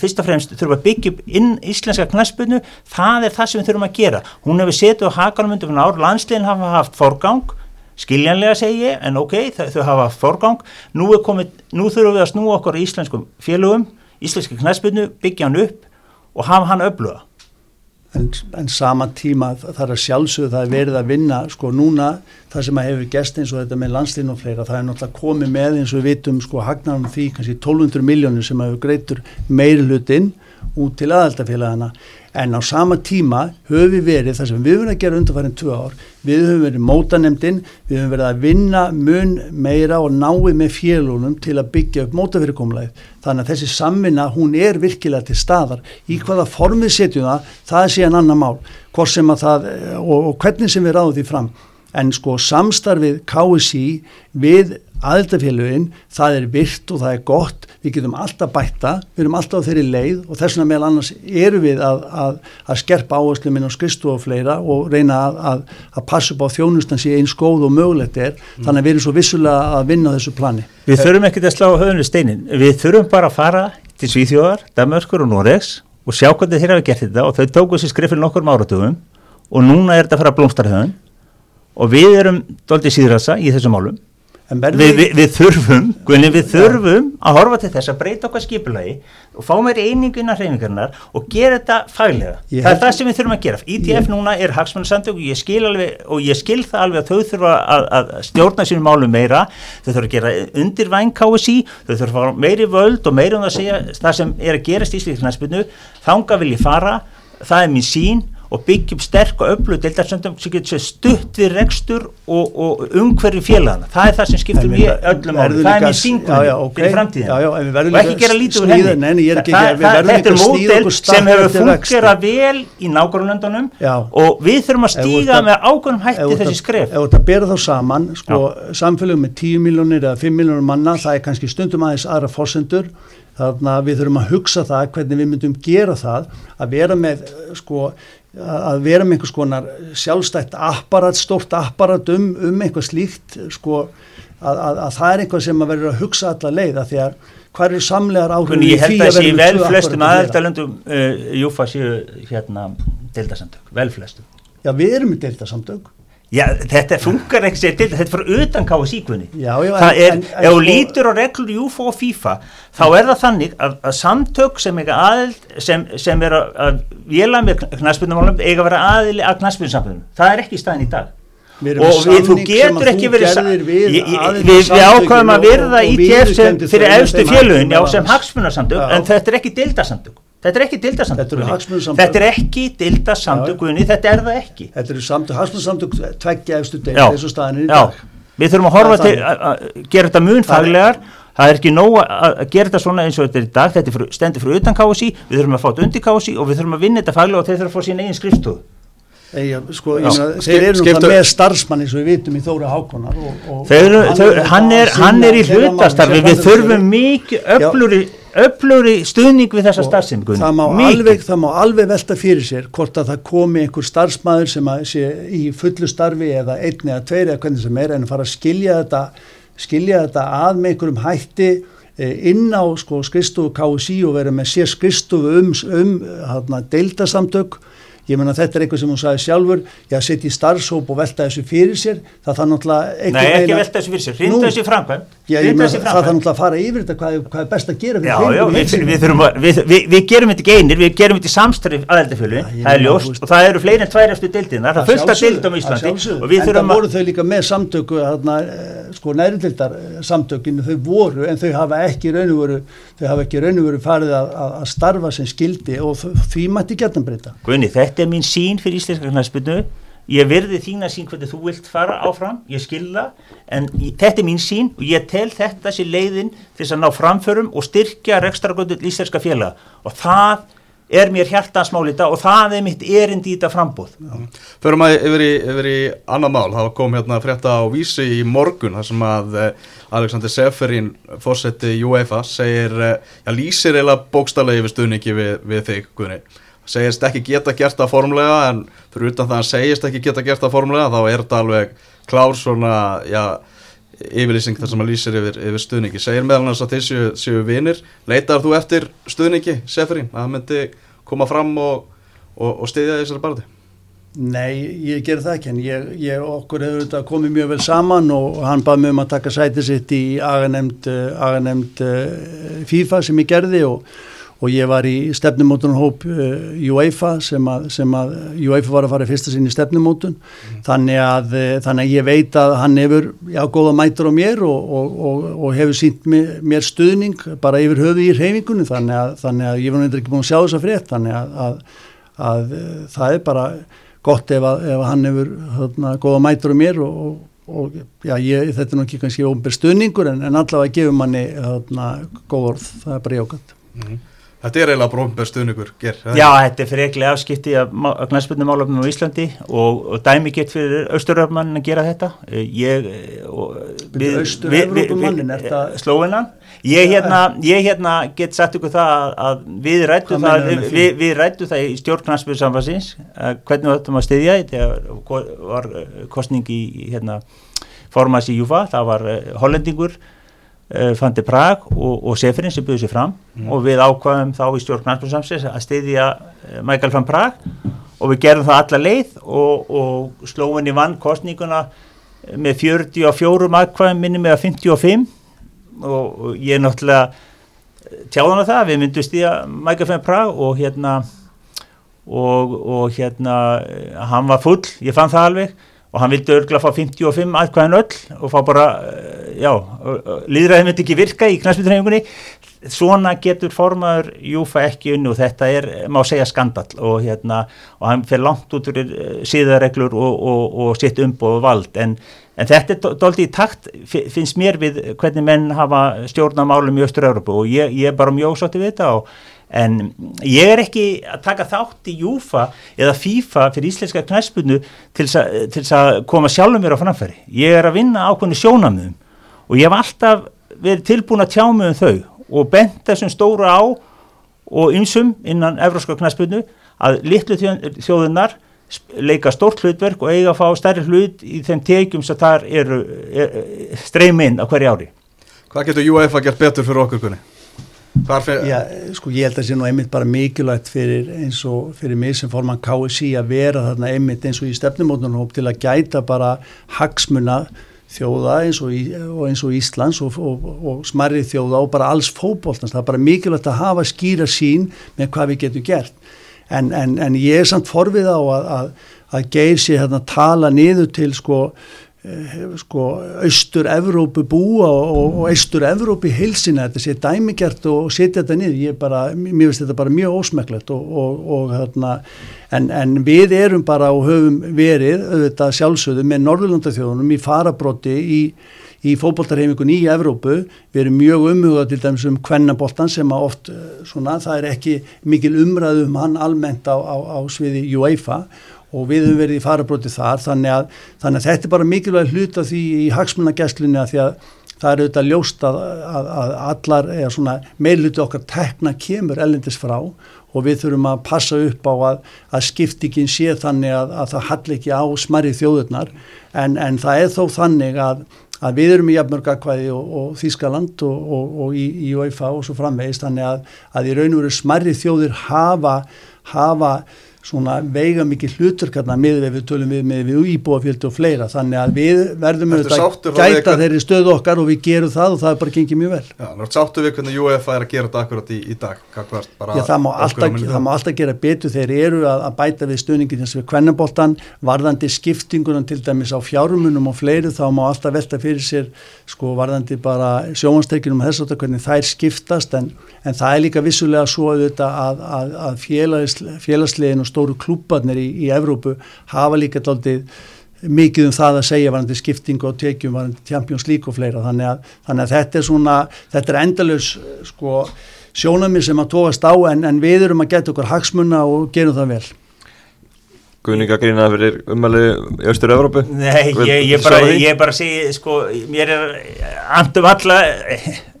fyrst og fremst þurfa að byggja inn íslenska knæspunu það er það sem við þurfum að gera. Hún hefur setið á hakanum undir fyrir ár. Landsliðin hafa haft forgang skiljanlega segi ég, en ok, þau, þau hafa forgang, nú, komið, nú þurfum við að snúa okkur í íslenskum félögum íslenski knæspunu, byggja hann upp og hafa hann öfluga. En, en sama tíma það er að sjálfsögðu það er verið að vinna sko núna það sem að hefur gest eins og þetta með landslinn og fleira það er náttúrulega komið með eins og við vitum sko hagnarum því kannski 1200 miljónir sem hefur greitur meiri hlutinn út til aðaldafélagana en á sama tíma höfum við verið það sem við höfum verið að gera undanfærin tvö ár við höfum verið mótanemdin við höfum verið að vinna mun meira og náið með félunum til að byggja upp mótafyrirkomlæð þannig að þessi samvinna hún er virkilega til staðar. Í hvaða form við setjum það það er síðan annar mál. Það og, og hvernig sem við ráðum því fram. En sko samstarfið KSI við aðildafélugin það er virt og það er gott við getum alltaf bætta, við erum alltaf á þeirri leið og þess vegna meðal annars eru við að, að, að skerpa áherslu minn á skristu og fleira og reyna að, að, passa upp á þjónustan sé eins góð og mögulegt er þannig að við erum svo vissulega að vinna á þessu plani. Við þurfum ekkert að slá höfunu steinin, við þurfum bara að fara til Svíþjóðar, Danmörkur og Noregs og sjá hvernig þeir hafa gert þetta og þau tóku sér skrif fyrir nokkur áratugum og núna er þetta að fara að blómstarhauðun og við erum doldið síðrasa í þessum málum. Við, við, við þurfum, Gunni, við þurfum að horfa til þess að breyta okkar skipulagi og fá mér einingu innan hreyfingarnar og gera þetta faglega. Ég það er það sem við þurfum að gera. ITF núna er hagsmannsamtök og ég skil alveg og ég skil það alveg að þau þurfa að, að stjórna sínum málum meira, þau þurfa að gera undir væng KSI, þau þurfa að fara meiri völd og meira um að segja það sem er að gerast í slíknarspilnu, þanga vil ég fara, það er mín sín og byggjum sterk og öflug deildarsöndum sem getur sér stutt við rekstur og, og umhverfi félagana það er það sem við mér öllum máli. það er mér að- syngur já, já, ok. fyrir framtíðin og ekki gera lítið úr henni. ég þetta er okkur sem hefur fungerað vel í nágrunlöndunum Já. og við þurfum að stíga með ákveðnum hætti þessi skref. ef að bera þá saman sko, samfélög með 10 miljónir eða 5 miljónir manna það er kannski stundum aðeins aðra fórsendur þannig að við þurfum að hugsa það hvernig við myndum gera það að vera með eh, sko, að vera með einhvers konar sjálfstætt apparat, stórt apparat um, um eitthvað slíkt sko, að, að, að það er eitthvað sem að verður að hugsa alla leið að því að hvað eru samlegar áhrifin Ég held að sé vel flestum aðeldalöndum uh, Júfa séu hérna deildasamtök, vel flestum Já, við erum í deildasamtök Já, þetta funkar ekki sér deilda, þetta er fyrir utan KSI-kunni Já, já, Það er, en- en ef þú sko- lítur á reglur Júfa og FIFA þá er það þannig að, að samtök sem eiga aðild sem, sem er að, að véla með knaspunumálum eiga að vera aðili að knaspunumsambundum það er ekki í staðin í dag og við, þú getur ekki verið við við, við ákvæðum að ITF sem viðurkenndir fyrir efstu hætti já, sem hagsmunarsamtök en þetta er ekki dildasamtök þetta er ekki dildasamtök Þetta er ekki dildasamtök Guðni, þetta er það ekki. Þetta eru samtök, hagsmunarsamtök tveggja efstu deild Já. eins og staðin er í dag. Við þurfum að horfa til að gera þetta mun faglegar. Það er ekki nóg að gera þetta svona eins og þetta er í dag. Þetta stendur fyrir utan KSI við þurfum að fá þetta undir KSI og við þurfum að vinna þetta faglega og þeir þurfum að fá sín eigin skrifstofu Eða, sko, Já. Skip- þeir eru náttúrulega með starfsmann eins og við vitum í Þóra Hákonar og, og, Þeir, eru- og þau, hann, er, að hann er í hlutastarfi við sem þurfum mikið öfluri stuðning við þessa Guðni. það má, alveg, alveg velta fyrir sér hvort að það komi einhver starfsmæður sem að sé í fullu starfi eða einn eða tveir eða hvernig sem er en fara að skilja þetta, skilja þetta að með einhverjum hætti eh, inn á sko, skristofu KSI og vera með sér skristofu um, um hana, deildasamtök ég meina þetta er eitthvað sem hún sagði sjálfur. Ég að setja í starfshóp og velta þessu fyrir sér. Það þarf náttúrulega Nei, ekki velta þessu fyrir sér, Nú, hrinda þessu framkvæm það þarf náttúrulega að fara yfir þetta hvað, hvað er best að gera Já, já, við, við, við, við, við gerum þetta ekki einir, við gerum þetta í samstarfi aðeldafjölu, það er ljóst. og það eru fleiri en tvær eftir deildina, það er fullt að Íslandi. sjálfsögðu. og við en það voru þau líka með samtöku eh, sko nærildildar samtökinu þau voru en þau hafa ekki raun og veru þau hafa ekki raun og veru farið að, starfa sem skildi og því mætti getan breyta þetta er mín sín fyrir íslenska knæspinu, ég virði þína sín hvernig þú vilt fara áfram, ég skilða, en ég, þetta er mín sín og ég tel þetta sé leiðin til þess að ná framförum og styrkja rekstrargöndu íslenska félaga og það er mér hjartansmál í dag og það er mitt erindi í þetta frambúð. Förum að yfir í, yfir í annað mál, það kom hérna frétta á vísi í morgun þar sem að eh, Alexander Seferin, fórseti UEFA, segir, eh, já lýsir eða bókstallega yfir stuðningi við, við þig, Guðni. Segist ekki geta gert það formulega en fyrir utan það að segist ekki geta gert það formulega þá er þetta alveg klár svona, já, yfirlýsing þar sem að lýsir yfir, yfir stuðningi. Segir meðal annars að þeir séu, séu vinir. Leitar þú eftir stuðningi, Seferin, að það myndi koma fram og, og, og styðja þessari barði? Nei, ég ger það ekki en ég, ég okkur hefur þetta komið mjög vel saman og hann bað mig um að taka sæti sitt í aganemd, uh, aganemd uh, FIFA sem ég gerði og, og ég var í stefnumótunarhóp uh, UEFA sem að, sem að UEFA var að fara fyrsta sinn í stefnumótun. Þannig, að, uh, þannig að ég veit að hann hefur já, góða mætur á mér og, og, og, og hefur sínt mér, mér stuðning bara yfir höfu í reyfingunni þannig að, þannig að ég var nefndir ekki búin að sjá þessa frétt. Þannig að, að, að uh, það er bara gott ef, að, ef hann hefur hérna, góða mætur á mér og, og, og já, ég, þetta er nú ekki kannski ómbir stuðningur en, en allavega gefur manni hérna, góð orð, það er bara jákvæmt. Þetta er eiginlega brómbær stuðningur, ger. er Já, þetta er freklega afskipti af knæspilnum málöfnum á Íslandi og, og dæmi gett fyrir austuröfmannin að gera þetta. Eh, Ég, eh, og, Bíddu, Austur-Evrópumannin, er það- Slóinan. Ég hérna, ég hérna get sagt ykkur það að, að við rættum það, við, við rættum það í stjórn knæspilsamfansins, hvernig við ættum að styðja þegar var eh, kostning í hérna, formas í Júfa, það var hollendingur uh, Fandi Prag og, og Seferin sem buður sér fram og við ákvaðum þá í stjórn knæspilsamsins að styðja uh, Michael van Prag og við gerðum það alla leið og, og slóinni vann kostninguna með 44 aðkvæðum minni með 55 og, og ég náttúrulega tjáðan á það, við myndum stíða Michael van Prag og hérna og, og hérna eh, hann var full, ég fann það alveg og hann vildi örgla fá 55 aðkvæðin öll og fá bara, eh, já líðræði myndi ekki virka í knæspiltreyfingunni svona getur formaður Júfa ekki unni og þetta er má segja skandal og hérna og hann fer langt út úr eh, síðareglur og, og, og sitt umboð og vald. En, en þetta er doldi í takt fi- finnst mér við hvernig menn hafa stjórnamálum í Östur-Európu og ég, ég er bara mjög sátti við þetta og En ég er ekki að taka þátt í Júfa eða FIFA fyrir íslenska knæspunnu til þess að- koma sjálfum mér á framfæri. Ég er að vinna ákveðinu sjónamöðum og ég hef alltaf verið tilbúin að tjá mig um þau og bent þessum stóru á og ymsum innan evróska knæspunnu að litlu þjóðunar leika stórt hlutverk og eiga að fá stærri hlut í þeim tekjum sem þar eru er, streyminn á hverju ári. Hvað getur UEFA gert betur fyrir okkur kunni? Fyrir... Já, sko ég held að það sé nú einmitt bara mikilvægt fyrir eins og fyrir mig sem forman KSI að vera þarna einmitt eins og í stefnumótunum til að gæta bara hagsmuna þjóða eins og, í, og eins og Íslands og, og, og smarri þjóða og bara alls fókbóltans, það er bara mikilvægt að hafa skýra sín með hvað við getum gert en, en, en ég er samt forvið á að, að, að sér hérna tala niður til sko Eh, sko austur-Evrópu búa og, austur-Evrópu hilsina þetta sé dæmigert og setja þetta niður. Ég bara, mér finnst þetta bara mjög ósmæklegt og, og, og hérna en, en við erum bara og höfum verið auðvitað sjálfsögðu með Norðurlandathjóðunum í farabróti í, í fókbóltarheimingun í Evrópu. Við erum mjög umhugað til dæmis um kvennaboltan sem að oft eh, svona það er ekki mikil umræðum hann almennt á, á, á sviði UEFA og við höfum verið í farabróti þar. Þannig að, þannig að þetta er bara mikilvæg hluta því í hagsmunnagesslunni að því að það er auðvitað ljóst að, að, að allar, eða svona meilhuti okkar tekna kemur ellendis frá og við þurfum að passa upp á að skiptingin sé þannig að það hall ekki á smarri þjóðurnar en, en það er þó þannig að að við erum í jafnmörgakvæði og, og Þískaland og, og, og í, í UEFA og svo framvegist þannig að, að í raun og veru smarri þjóðir hafa, hafa svona veiga mikið hluturkarna með við tölum við með við íbúafjöldu og fleira. Þannig að við verðum auðvitað að gæta þeirri stöðu okkar og við gerum það og það er bara gengið mjög vel. Já, náttúrulega sáttu við hvernig UEFA er að gera þetta akkurat í, í dag Já, það má, alltaf, það má alltaf gera betur þeir eru að, að bæta við stöðningin þess við kvennabóltan, varðandi skiptingunum til dæmis á fjárumunum og fleiri þá má alltaf velta fyrir sér sko varðandi bara sjómansteikinum og þess að hvernig þær skiptast en, en það er líka vissulega svo að, að, að félags, félagslegin og stóru klúbarnir í, í Evrópu hafa líka doldið mikið um það að segja varandi skiptingu og tekjum varandi Champions League og fleira. Þannig að, þannig að þetta er svona þetta er endalus sko sjónamir sem að tóast á en, en við erum að geta okkur hagsmunna og gerum það vel Guðninga grínaði fyrir umæli í Östur-Európu? Nei, ég, ég bara, bara segi, sko, mér er andum alla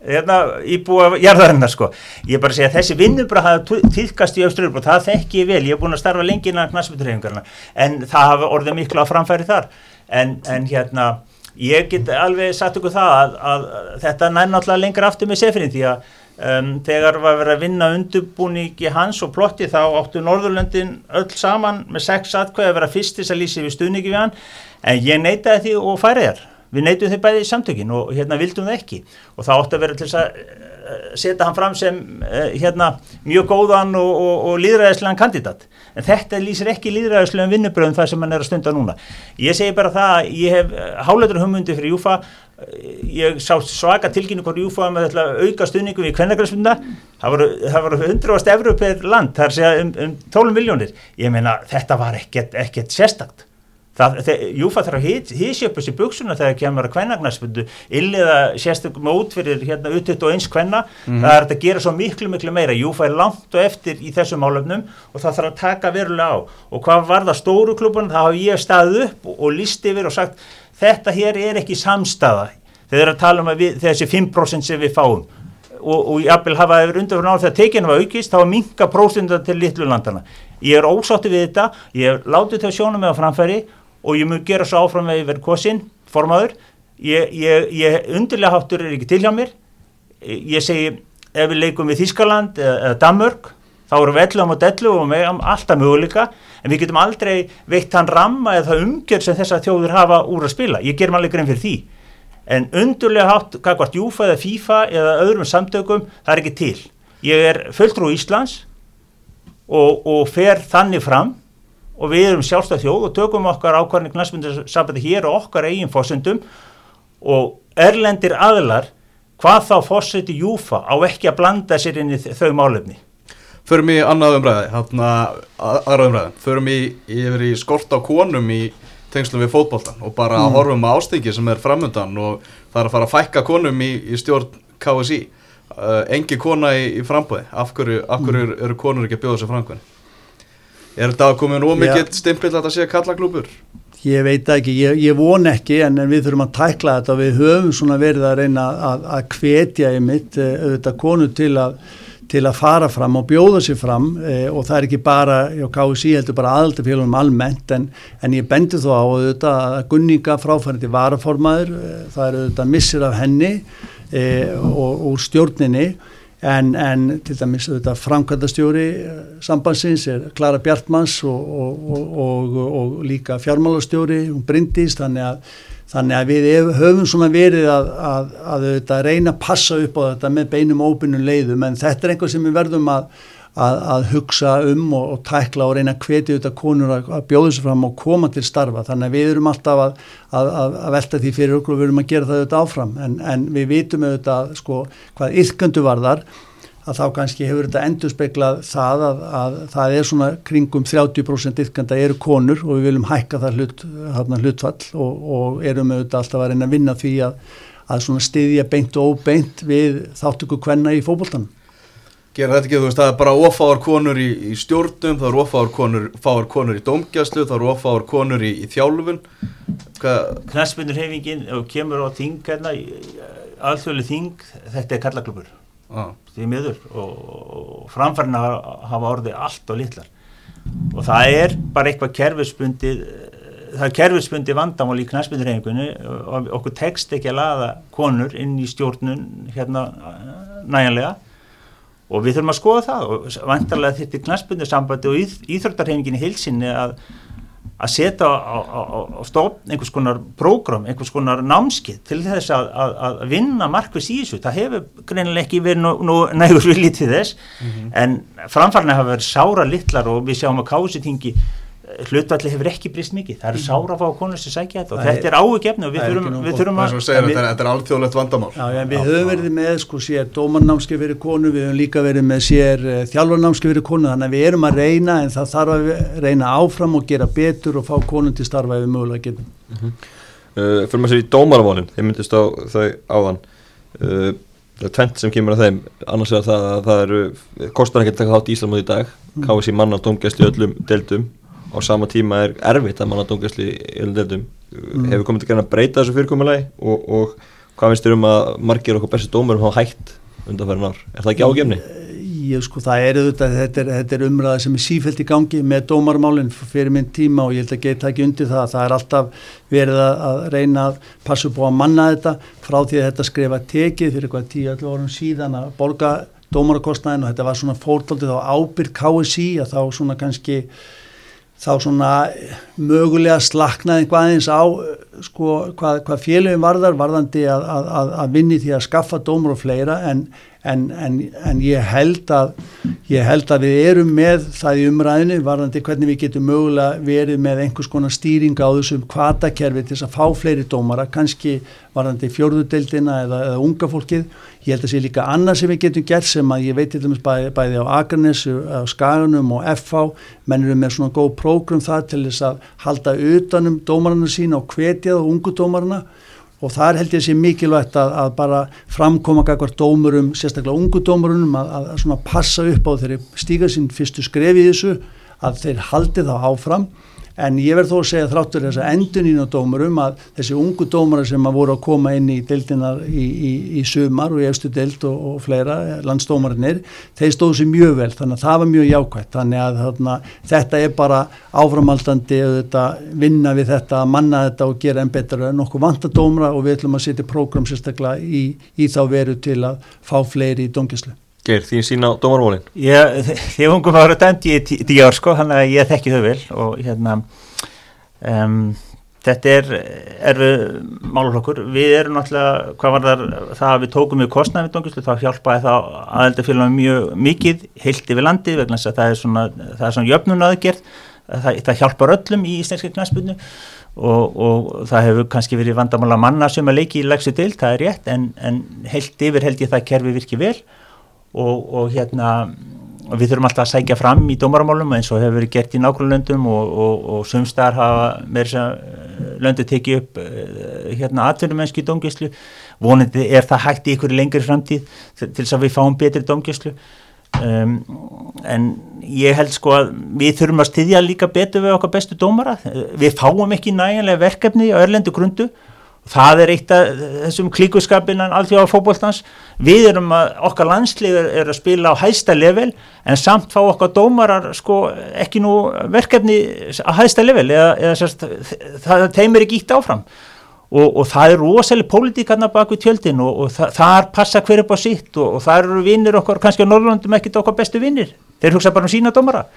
hérna, íbúa jarðarinnar sko. Ég bara segja að þessi vinnubra hafa týðkast í og það þekki ég vel, ég hef búin að starfa lengi innan knasmiturhefingarna en það hafa orðið miklu að framfæri þar en, en hérna ég get alveg satt ykkur það að, að, að þetta næði náttúrulega lengra aftur með sefrin því að um, þegar var verið að vinna undurbúningi hans og plotti þá áttu Norðurlöndin öll saman með sex atkvæði að vera fyrstis að lýsa við stuðningi við hann. En ég neytaði því og færið þér við neytum þau bæði í samtökin og hérna vildum þau ekki. Og það átti að vera til þess að eh, setja hann fram sem uh, hérna mjög góðan og, og, og líðræðislegan kandidat. En þetta lýsir ekki líðræðislegan vinnubröðum þar sem hann er að stunda núna. Ég segi bara það, ég hef eh, háleitur humundi fyrir Júfa ég sá svaka tilkynning á Júfa með um auka stuðningum í kvennagræsfunda það voru, voru 100 eurur per land þar segja um, um 12 miljónir ég meina þetta var ekkert, ekkert sérstakt. Júfa þarf að hísjöpa sér buksuna þegar kemur að kvennagnarsfundu. Illiða sérstökum út fyrir hérna uttitt og eins kvenna. Mm -hmm. það er að gera svo miklu miklu meira. Júfa er langt og eftir í þessum álöfnum og það þarf að taka verulega á. Og hvað var það stóru klubun þá ég yfir þetta hér er ekki samstaða. Þegar að tala um að við, þessi 5% sem við fáum. Og, og jafnvel hafa yfir undanfjörn á þegar tekinu var aukist þá var minka prósenda til litlu landana ég er ósátti við þetta, ég hef látið þau sjónum með á framfæri og ég mun gera svo áfram með ég verð kosinn, formaður. Ég, ég, ég undirlega háttur er ekki til hjá mér. Ég segi ef við leikum við Þískaland eða, eða Danmörk þá erum við 11 á modellu og með alltaf möguleika en við getum aldrei veitt hann ramma eða umgjörð sem þessar þjóður hafa úr að spila, ég ger alveg grein fyrir því. En undurlega hátt, hvað hvort Júfa eða FIFA eða öðrum samtökum það er ekki til, ég er fulltrú Íslands og, og fer þannig fram og við erum sjálfstæð þjóð og tökum okkar ákvarðin knastmyndarsambandi hér og okkar eigin fósundum og erlendir aðlar hvað þá fósiti Júfa á ekki að blanda sér inn í þau málefni Förum í annað umræði hérna, aðra umræði, förum í yfir í skort á konum í tengslum við fótboltan og bara mm. horfum á ástingi sem er framöndan og það er að fara að fækka konum í, í stjórn KSI uh, engi kona í, í framböði af hverju, af hverju mm. eru konur ekki að bjóða sér framkvæmni? Er þetta komin ómikið stimpill að það sé kallaklúpur? Ég veit ekki, ég, ég von ekki en, en við þurfum að tækla þetta. Við höfum svona verið að reyna að, að hvetja í mitt eh, auðvitað konu til að, til að fara fram og bjóða sér fram eh, og það er ekki bara, já KSI heldur bara aðaldafélagum almennt en, en ég bendi þó á auðvitað að Gunninga fráfærandi varaformaður, eh, það er auðvitað missir af henni eh, og úr stjórninni en, en til dæmis auðvitað framkvæmdastjóri eh, sambandsins er Klara Bjartmans og, og, og líka fjármálastjóri, hún brindist þannig að Þannig að við höfum svona verið að, að, að, að reyna að passa upp á þetta með beinum óbyrnum leiðum. En þetta er einhvað sem við verðum að hugsa um og, og tækla og reyna að hvetja auðvitað konur að bjóða sér fram og koma til starfa. Þannig að við erum alltaf að velta því fyrir okkur og við erum að gera það auðvitað áfram. En, en við vitum auðvitað sko, hvað yfköndu varðar að þá kannski hefur þetta endur speklað það að, að það er svona kringum 30% yfkanda eru konur og við viljum hækka það hlut, hlutfall og, og erum auðvitað alltaf að reyna að vinna því að, að svona styðja beint og óbeint við þáttöku kvenna í fókbóltan. Gera þetta ekki, þú veist, það er bara ofáar konur í, í stjórnum, það eru ofáar konur, konur í domgjastlu, það eru ofáar konur í, í þjálfun. Knastmyndur hefingin og kemur á þing hérna, alþjóðli þing, þetta er kallaklubur ah. því miður. Og, að hafa orðið allt og litlar. Og það er bara eitthvað kerfisbundi það er kerfisbundi vandamál í knæspindurhengunni og okkur tekst ekki að laða konur inn í stjórnun hérna næjanlega og við þurfum að skoða það. Og vantarlega þetta knæspindursambandi og íþróttarhenginni hilsinni að að setja á, á, á stofn einhvers konar prógram, einhvers konar námskið til þess að, að, að vinna markvis í þessu, það hefur greinilega ekki verið nú, nú nægur viljið til þess mm -hmm. en framfærlega hafa verið sára littlar og við sjáum að kásitingi hlutvalli hefur ekki brist mikið. Það eru sára að fá konur sem sækja þetta og þetta er ágefni og við þurfum, við þurfum að Þetta er alþjóðlegt vandamál. Já, já, Við höfum verið með sko sér dómarnámski verið konu, við höfum líka verið með sér uh, þjálfarnámski verið konu, þannig að við erum að reyna en það þarf að reyna áfram og gera betur og fá konun til starfa ef við mögulega getum. Uh -huh. uh, Fyrir maður sér í dómarmálinn, þið myndist á þau áðan. Uh, það er tvent sem kemur að þeim. Annars er það að það eru kostar ekki að taka þátt í Íslamóð í dag, mm. káði sér manna dómgæsli öllum deildum á sama tíma er erfitt að manna dungasli í öllum mm. hefur komið til að breyta þessu fyrirkomulegi og, og hvað finnst þér um að margir okkur bestu dómurum hafa hægt undanferðin ár er það ekki ágefni? Ég sko það er auðvitað þetta er, þetta er umræða sem er sífælt í gangi með dómarmálinn fyrir minn tíma og ég held að geta ekki undir það það er alltaf verið að reyna að passa upp á að manna þetta frá því að þetta skrifa tekið fyrir hvað tíu allir vorum síðan að borga dómarakostnæðin og þetta var svona fórtaldið á ábyrg KSI að þá svona kannski þá svona mögulega slaknaði einhvað aðeins á sko, hvað, hvað félögum varðar varðandi að, að, að vinni því að skaffa dómur og fleira en en, en, en ég, held að, ég held að við erum með það í umræðinu varðandi hvernig við getum mögulega verið með einhvers konar stýringa á þessum kvatakerfi til þess að fá fleiri dómara, kannski varðandi fjórðudeldina eða, eða unga fólkið. Ég held að sé líka annað sem við getum gert sem að ég veit til dæmis bæði, bæði á Akarnes, á Skagunum og FH, menn eru með svona góð prógrum það til þess að halda utanum dómarana sína og hvetjað og ungu dómarana og þar held ég að sé mikilvægt að, að bara framkoma kakvar dómurum, sérstaklega ungu dómurum að, að, að passa upp á þeirri stíka sín fyrstu skref í þessu að þeir haldi þá áfram en ég verð þó að segja þráttur þess að endun í dómurum að þessi ungu dómara sem að voru að koma inn í deildinar í, í, í sumar og í efstu deild og, og fleira landsdómarinnir, þeir stóðu sér mjög vel þannig að það var mjög jákvæmt þannig að þarna, þetta er bara áframaldandi að vinna við þetta að manna þetta og gera enn betra. Nokkuð vantadómara og við ætlum að setja prógram sérstaklega í, í þá veru til að fá fleiri í dóngislu Geir, þín sín á dómarmólin? Því ungum ára dæmt ég tíu ár sko, þannig að ég þekki þau vel og hérna um, þetta er erfið málflokkur, við erum náttúrulega, hvað var þar, það að við tókum við dóngislu, þá hjálpaði það aðeldafélagum mjög mikið heilt yfir landi vegna þess að það er svona, það er svona jöfnun aðgerð, það, það hjálpar öllum í íslenski knæspunnu og, og það hefur kannski verið vandamála manna sem að leiki í legsu til, það er rétt, en, en heilt yfir held ég það kerfi virkið vel og, og hérna við þurfum alltaf að sækja fram í dómaramálum eins og hefur verið gert í nákvæmlöndum og, og, og sumstar hafa með þess að löndu tekið upp uh, hérna atvinnumennsku í dómgjöslu vonandi er það hægt í ykkur lengri framtíð til þess að við fáum betri dómgjöslu um, en ég held sko að við þurfum að styðja líka betur við okkar bestu dómara. Við fáum ekki nægilega verkefni á örlendu grundu það er eitt af þessum klíkuskapinnan alltaf á fótbolltans við erum að, okkar landslið er, er að spila á hæsta level en samt fá okkar dómarar sko ekki nú verkefni á hæsta level eða, eða sérst, það teimir ekki ítt áfram. Og, og það er rosalega pólitíkarna bak við tjöldin og, og það, þar passa hver upp á sitt og, og það eru vinnir okkar, kannski á Norrlandum ekkit okkar bestu vinnir, þeir hugsa bara um sína dómara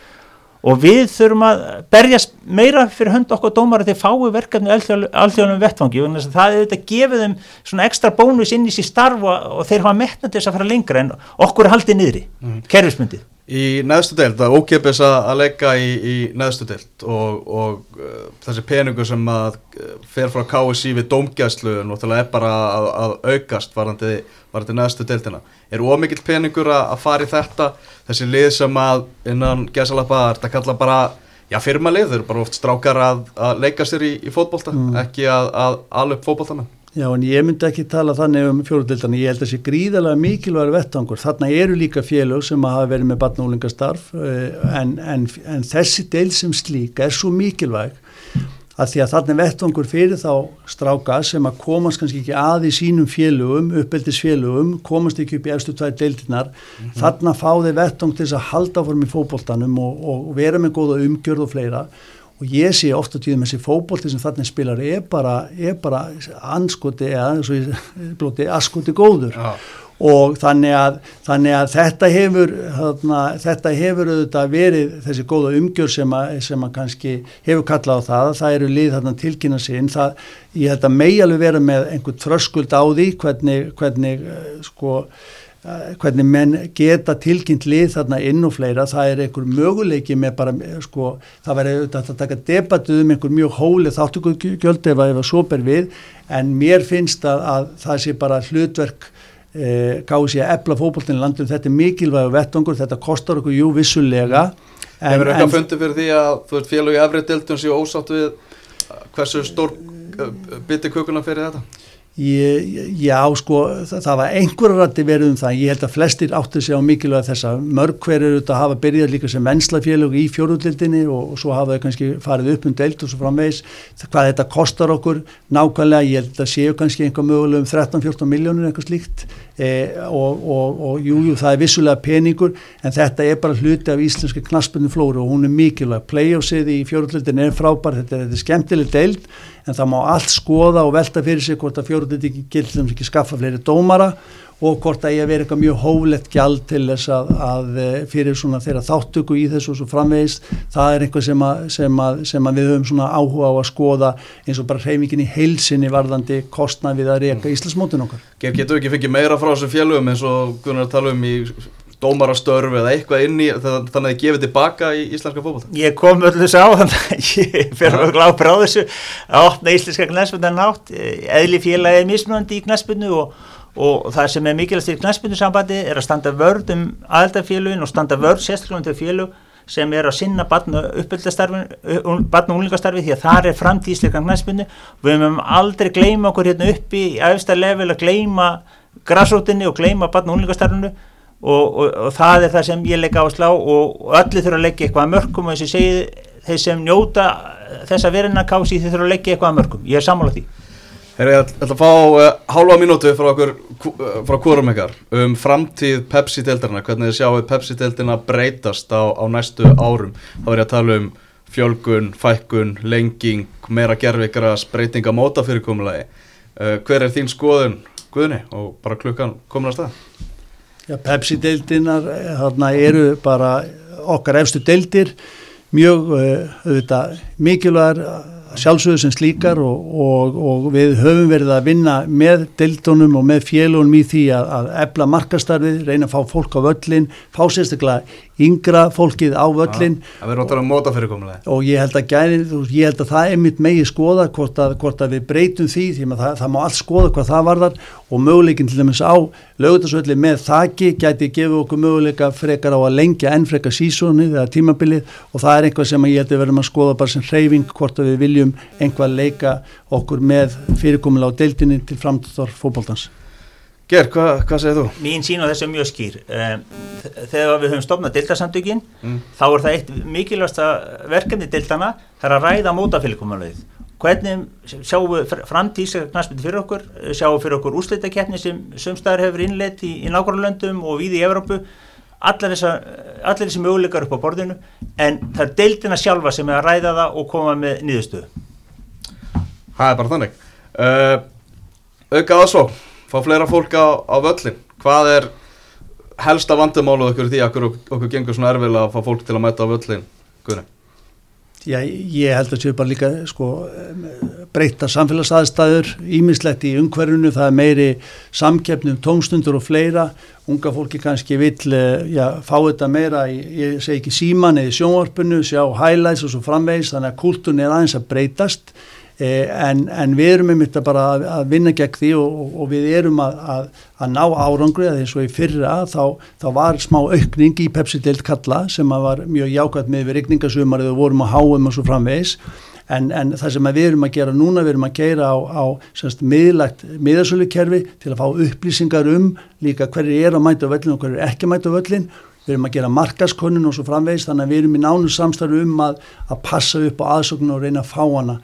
og við þurfum að berjast meira fyrir hönd okkur dómar þeir fái verkefni alþjóðanum vettfangi og það er þetta að gefa þeim svona ekstra bónus inn í sér starfa og þeir hafa metna til þess að fara lengra en okkur er haldið niðri, mm. kerfismyndið Í neðstu deild, það er ókipis að leggja í, í neðstu deild og, og uh, þessi peningu sem að uh, fer frá KSI við dómgæslu og það er bara að, að aukast varandi, varandi neðstu deildina. Er ómikill peningur að, að fara í þetta? Þessi lið sem að innan gæsalappa er þetta kalla bara já firmalið, þeir eru bara oft strákar að, að leika sér í, í fótbolta, mm. ekki að alveg fótboltamenn Já, en ég myndi ekki tala þannig um fjóruðildana, ég held að það sé gríðalega mikilvægur vettangur. Þarna eru líka félög sem hafa verið með barnúlingastarf eh, en, en, en þessi deil sem slíka er svo mikilvæg að því að þarna er vettangur fyrir þá stráka sem að komast kannski ekki að í sínum félögum, uppeldisfélögum, komast ekki upp í efstu tvær deildinar, mm -hmm. þarna fá þeir vettung til þess að halda fórum í fókbóltanum og, og vera með góða umgjörð og fleira og ég sé ofta tíðum þessi fókbólti sem þarna spilar er bara, er bara anskoti eða blóti askoti góður. Ja. og þannig að, þannig að þetta hefur þarna, þetta hefur auðvitað verið þessi góða umgjör sem að, sem að kannski hefur kallað á það. Það eru lið þarna tilkynna sín það, ég held að megi alveg vera með einhvern þröskuld á því hvernig, hvernig eh, sko hvernig menn geta tilkynnt lið þarna inn og fleira, það er einhver möguleiki með bara, sko, það væri auðvitað að taka debatuð um einhver mjög hóli þáttöku gjöld ef að svo ber við, en mér finnst að, að það sé bara hlutverk eh, kási að ebla fókbóltinu landum, þetta er mikilvæg vettangur, þetta kostar okkur jú vissulega. Hefur eitthvað fundið fyrir því að þú ert félag í efrið dildun sem ósátt við hversu stór eh, biti kukuna fyrir þetta? Ég, já sko það, var einhverja rætti verið um það. Ég held að flestir áttu sig á mikilvæg þess að mörg hverju þetta hafa byrjað líka sem mennslafélög í fjóruðlildinni og, og svo hafa þau kannski farið upp um deilt og svo framvegs hvað þetta kostar okkur nákvæmlega ég held að séu kannski einhver möguleg um 13-14 miljónur eitthvað slíkt e, og, og, og jú, jú, það er vissulega peningur en þetta er bara hluti af íslenski knaspunni flóru og hún er mikilvæg. Playoffsið í fjóruðlildin er frábær þetta er, þetta er skemmtileg deild en það má allt skoða og velta fyrir sig hvort að fjóruðlildin ekki gildum ekki skaffa fleiri dómara og hvort að ég veri eitthvað mjög hóflegt gjald til þess að, að eh, fyrir svona þeirra þáttöku í þessu og svo framvegist það er eitthvað sem, að, sem, að, sem við höfum svona áhuga á að skoða eins og bara hreyfingin í heilsinni varðandi kostna við að reyka mm. Íslandsmótin okkar. Getur ekki fengið meira frá þessum fjölugum eins og Gunnar tala um í dómarastörf eða eitthvað inn í þannig að þið gefið tilbaka í íslenska fólk Ég kom öllu þessu á þannig að ég fyrir að glápa á þessu. Að opna íslenska knæspunna nátt eðli félagið mismunandi í knæspunnu og og það sem er mikilvægt í knæspindursambandi er að standa vörð um aðeldarfélugin og standa vörð sérstaklega um þau félug sem er að sinna barn og unglingastarfi því að það er framtíðsleika knæspindu við höfum aldrei gleyma okkur hérna upp í aðeins level að gleyma græsrótinni og gleyma barn og unglingastarfinu og, og, og það er það sem ég legg áslá og öllu þurfa að leggja eitthvað að mörgum og þess að segja þeir sem njóta þess að verina kási þurfa að leggja eitthvað að mörgum ég er sammálað því Herri, ég ætla að fá uh, hálfa mínútu frá okkur, uh, frá hvorum ykkar um framtíð Pepsi-deildarna, hvernig þið sjáu Pepsi-deildina breytast á, á næstu árum. Þá er ég að tala um fjölgun, fækkun, lenging, meira gerfikras, breytinga mótafyrirkomulagi. Uh, hver er þín skoðun, Guðni, og bara klukkan komin að stað? Já, Pepsi-deildinar eru bara okkar efstu deildir, mjög uh, mikilvægar sjálfsögðu sem slíkar og, og, og við höfum verið að vinna með deildunum og með félunum í því að, að ebla markastarfið, reyna að fá fólk á völlin, fá sérstaklega yngra fólkið á völlin ja, og, og ég held að gæri, ég held að það er mitt megi skoða hvort að, hvort að við breytum því því að það, það má allt skoða hvað það varðar. Og möguleikin til dæmis á lögutasvöldi með þakki gæti gefa okkur möguleika frekar á að lengja enn frekar sísónið eða tímabilið. Og það er einhvað sem ég held að verðum að skoða bara sem hreyfing hvort að við viljum einhvað leika okkur með fyrirkomulega á deildinni til framtöðar fókbóltans Ger, hvað hva segir þú? Mín sín á þessu er mjög skýr. Þegar við höfum stofnað dildarsamtökin, mm. þá er það eitt mikilvægsta verkefni dildana, það er að ræða mótafélgkomulegið. hvernig sjáum við framtíðslega knastmyndi fyrir okkur, sjáum við fyrir okkur úrslitakeppni sem sömstæðar hefur innleitt í, í nákvæmlandum og við í Evrópu allir þessi möguleikar upp á borðinu en það er deildina sjálfa sem er að ræða það og koma með nýðustöðu Það er bara þannig uh, Auka aðsó, fá fleira fólk á, á völlin Hvað er helsta vandumáluð okkur því að okkur, gengur svona erfilega að fá fólk til að mæta á völlin Guðni? Já, ég held að það séu bara líka sko, breyta samfélagsaðstæður ímislegt í umhverfunu, það er meiri samkeppnum, tónstundur og fleira. Unga fólki kannski vill eh, já, fá þetta meira, í, ég segi ekki síman eða sjónvarpunu, sjá highlights og svo framvegis, þannig að kultun er aðeins að breytast en, en við erum um bara að, að vinna gegn því og, og við erum að, að, að ná árangri að eins og í fyrra þá, þá var smá aukning í Pepsi-deilt kalla sem var mjög jákvæmt með við regningasumar eða vorum að háum og svo framvegis. En, en það sem við erum að gera núna við erum að gera á, á miðlagt miðasölukerfi til að fá upplýsingar um líka hverju er að mæta völlin og hverju er ekki að mæta völlin við erum að gera markaskonun og svo framvegis þannig að við erum í nánu samstarfu um að passa upp á aðsóknu og reyna að fá hana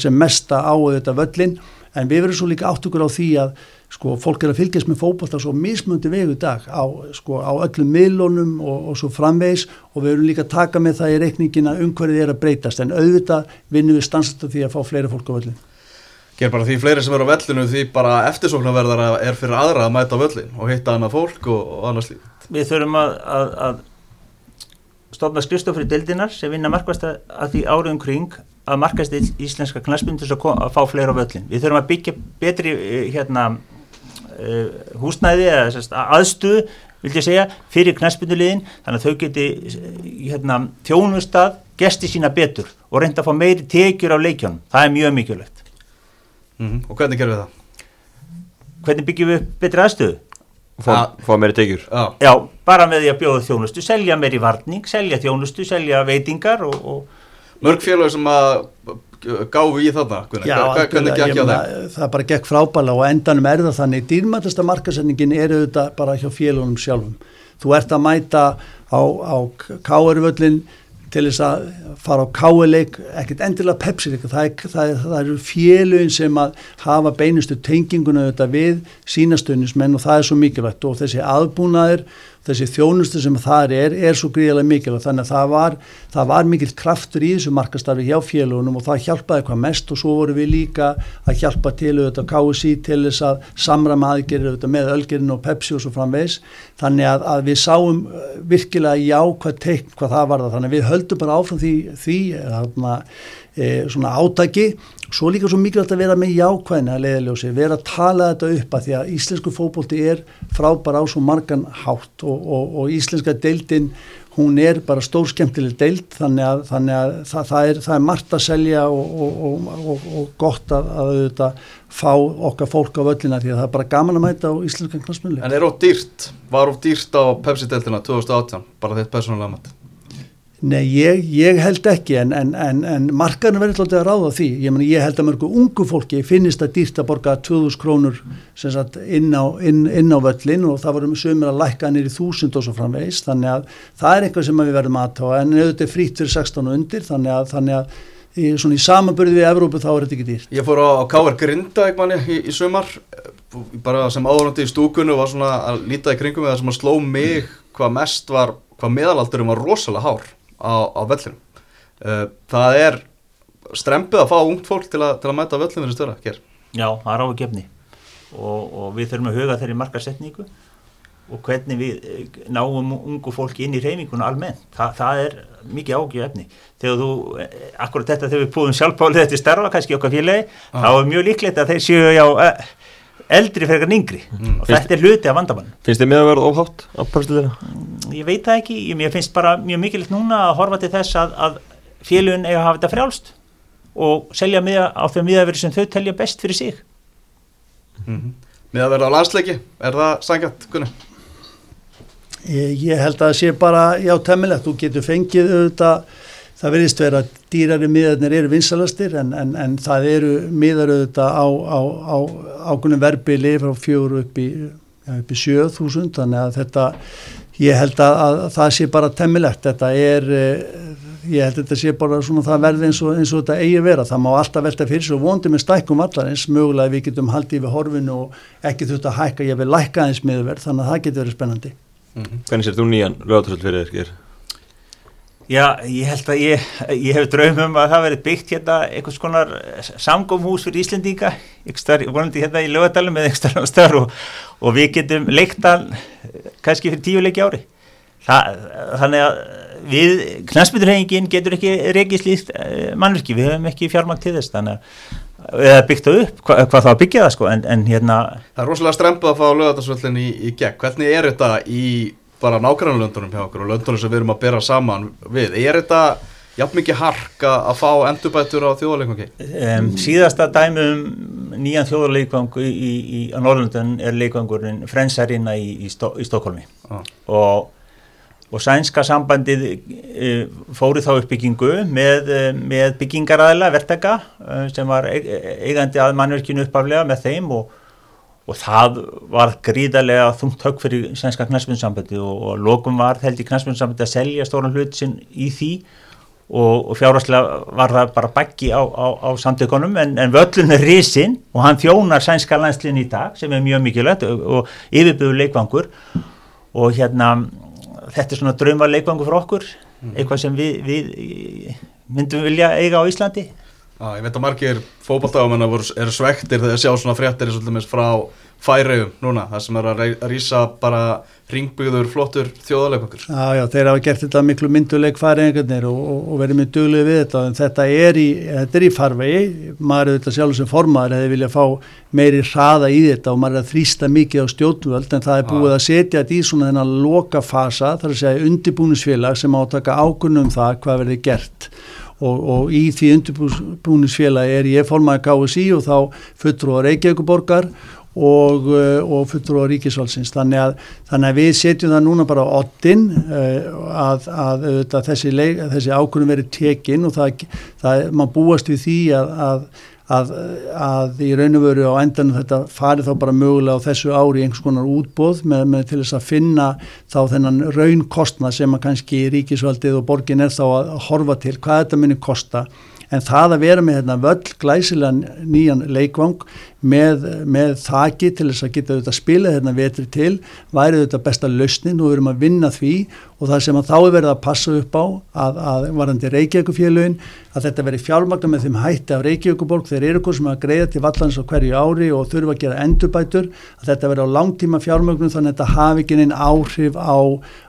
sem mesta á þetta völlin en við verðum svo líka átt okkur á því að sko fólk er að fylgjast með fókbólta svo mismundi vegu dag á, sko, á öllum miðlunum og, og svo framvegs og við verðum líka að taka með það í reikningina um hverju er að breytast en auðvitað vinnum við stansast því að fá fleira fólk á völlin. Ger bara því fleiri sem eru á völlinu því bara eftirsóknarverðara er fyrir aðra að mæta á völlin og hitta annað fólk og, og annað slíkt. Við þurfum að, að, að stofna skristofri dildinar sem vinna markvæmst að því áriðum kring að markast íslenska knastmyndir að fá fleira á völlin. Við þurfum að byggja betri eh, hérna, uh, húsnæði eða aðstuð vil ég segja, fyrir knastmyndulegin þannig að þau geti hérna, þjónustad gesti sína betur og reynda að fá meiri tekjur á leikjónum. Það er mjög mikilvægt. Mm -hmm. Og hvernig gerum við það? Hvernig byggjum við betri aðstuðu? Fá, fá meiri tekjur Já. Já, bara með því að bjóða þjónustu selja meiri varning, selja þjónustu selja veitingar og, og Mörg félag sem að gáðu í þarna Já, hvernig gekk hjá það? Það bara gekk frábæla og endanum er það þannig. Dýrmættasta markasendingin er auðvitað bara hjá félagunum sjálfum. Þú ert að mæta á, á káervöllin til þess að fara á káeleik ekkert endilega pepsileika það, það, það eru félögin sem að hafa beinustu tenginguna við sínastöðnismenn og það er svo mikilvægt. Og þessi aðbúnaðir þessi þjónustu sem það er, er svo gríðilega mikilvægt þannig að það var, það var mikill kraftur í þessu markastarfi hjá félagunum og það hjálpaði eitthvað mest og svo voru við líka að hjálpa til auðvitað KSI til þess að samrama aðgerir auðvitað með Ölgerin og Pepsi og svo framvegs þannig að, að við sáum uh, virkilega jákvæð teikn hvað það var það þannig að við höldum bara áfram því, því þarna, e, svona átaki svo líka svo mikilvægt að vera með jákvæðina að leiðiljósi, vera að tala þetta upp að því að íslensku fókbólti er frábær á svo margan hátt og, og, og íslenska deildin hún er bara stór skemmtileg deild þannig að, þannig að það, það, er, það er margt að selja og, og gott að, að auðvitað fá okkar fólk á völlina því að það er bara gaman að mæta á íslenska knastmjölu. En er ótt dýrt, var ótt dýrt á Pepsi-deildina 2018, bara þitt persónulega mat? Nei, ég, ég held ekki en, en, en, en markaðinu verður alltaf að ráða því. Ég, meni, ég held að mörgu ungu fólki finnist að dýrt að borga 2000 krónur sagt, inn, á, inn, inn á völlin og það vorum sömur að lækka nýri þúsund og svo framvegis. Þannig að það er eitthvað sem við verðum aðtáa en auðvitað er frýtt fyrir 16 og undir þannig að, þannig að í, í samanbörði við Evrópu þá er þetta ekki dýrt. Ég fór á, K.R. Grindavík manni í, í sömar bara sem áðurandi í stúkunnu var svona að líta í kringum eða sem að sló mig hvað mest var, hvað meðalaldurum var rosalega hár á, á völlinu uh, það er strempið að fá ungt fólk til að, til að mæta völlinu þessu störa, ger Já, það er ágefni og, og við þurfum að huga þeirri markasetningu og hvernig við eh, náum ungu fólki inn í reyminguna almennt, Þa, það er mikið ágefni þegar þú, eh, akkurat þetta þegar við búum sjálfbálið þetta starfa kannski okkar félagi, ah. þá er mjög líklegt að þeir séu já eldri fyrir en yngri mm. og þetta er hluti af vandamann finnst þið með að vera óhátt á pörsluðina? Mm, ég veit það ekki, ég finnst bara mjög mikilvægt núna að horfa til þess að, að félun eiga að hafa þetta frjálst og selja miða á þau miðaveri sem þau telja best fyrir sig mm -hmm. Miðaverð á landsleiki er það sangjart, Gunnar? Ég, ég held að það sé bara já, temmilegt, þú getur fengið auðvitað það verðist vera að dýrari miðarnir eru vinsalastir en, en, en það eru miðar auðvitað á, á, á ákunum verbili frá fjóru upp í, í 7.000 þannig að þetta, ég held að, að það sé bara temmilegt, þetta er, eh, ég held að þetta sé bara svona það verði eins og, eins og þetta eigi vera, það má alltaf velta fyrir svo vondi með stækkum allar eins. Mögulega við getum haldið við horfinu og ekki þurft að hækka, ég vil lækka eins miðurverð þannig að það getur verið spennandi. Hvernig sér þú nýjan lögatarsöld fyrir þér? Já, ég held að ég, ég hef draumum að það verið byggt hérna einhvers konar samgómhús fyrir Íslendinga, einhverstað, hérna í lögadalum eða einhverstað stöður og, og við getum leiktan kannski fyrir tíu leiki ári. Það, þannig að við, knastmyndurhengin getur ekki reikið slíkt mannverki, við höfum ekki fjármang til þess, þannig að eða byggt það upp, hva, hvað þá byggja það sko, en, en hérna... Það er rosalega strempað að fá lögatarsvöldin í, í gegn. Hvernig er þetta í bara nákvæmlega löndunum hjá okkur og löndunum sem við erum að bera saman við? Er þetta jafn mikið hark að fá endurbætur á þjóðarleikvangi? Um, síðasta dæmi um nýjan þjóðarleikvang í, í, í, á Norrlundun er leikvangurinn Frensarina í, í Stó, Stokholmi Ah. og, og sænska sambandið e, fóri þá uppbyggingu með, e, með byggingaræðila, verktaka e, sem var e, eigandi að mannverkinu uppaflega með þeim og, og það var gríðarlega þungt högg fyrir sænska knæspunnsambandi og, og lokum var held í knæspunnsambandi að selja stóran hlut sinn í því. Og, og fjárháslega var það bara baggi á, á, á samtökunum en, en völlun er risinn og hann þjónar sænska landslinn í dag sem er mjög mikilvægt og, og yfirbyggur leikvangur. Og hérna þetta er svona drauma leikvangur fyrir okkur eitthvað sem við, við myndum vilja eiga á Íslandi Já, ég veit að margir fótballtagamenn eru svektir þegar þeir sjá svona fréttir frá færiðum núna, það sem er að rýsa bara ringbyggður flottur þjóðarleikvangur. Já, já, þeir hafa gert þetta miklu mynduleik færingarnir og, og, og verið með duglega við þetta. En þetta er í, þetta er í farvegi. Maður er þetta sjálfur sem formaður hefði vilja fá meiri hraða í þetta og maður er að þrýsta mikið á stjórnvöld en það er búið að setja þetta í svona þennan loka fasa þar að segja undirbúnisfélag sem á að taka ákunnum það hvað verði gert og, og í því undirbúnisfélag er ég formaður KSI og þá fulltrúar Reykjavíkuborgar og, uh, og fulltrúar ríkisvalsins þannig að, þannig að við setjum það núna bara á oddin uh, að, að, að þessi, þessi ákvörðum verið tekin og það, það maður búast við því að, að Að, í raun og veru á endanum þetta fari þá bara mögulega á þessu ári einhvers konar útbóð með, með til þess að finna þá þennan raunkostna sem að kannski ríkisvaldið og borgin er þá að horfa til hvað þetta munir kosta. En það að vera með hérna völl glæsilega nýjan leikvang með, með þaki til þess að geta auðvitað spila hérna vetri til væri auðvitað besta lausnin og við erum að vinna því. Og það sem að þá er verið að passa upp á að, að varandi Reykjavíkufélögin að þetta veri fjármagna með þeim hætti af Reykjavíkuborg þeir eru eitthvað sem að greiða til vallans á hverju ári og þurfa að gera endurbætur. Að þetta veri á langtíma fjármagnum þannig að þetta hafi ekki neinn áhrif á,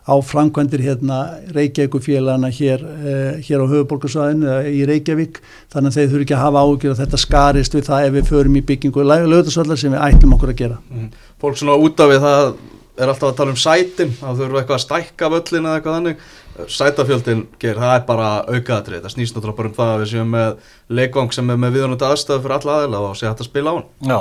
á framkvæmdir hérna Reykjavíkufélagana hér, eh, hér á höfuborgarsvæðinu í Reykjavík. Þannig að þeir þurfi ekki að hafa ágjör að þetta skarist við það ef við förum í byggingu lögðarsvallar sem við ætlum okkur að gera Mm. Fólk svona út af við það er alltaf að tala um sætin, að þau eru eitthvað að stækka völlin eða eitthvað þannig. Sætafjöldin, ger, það er bara aukaðatrið, það snýst náttúrulega bara um það að við séum með leikvang sem er með viðunandi aðstöðu fyrir alla aðila og sé hægt að spila á hann. Já,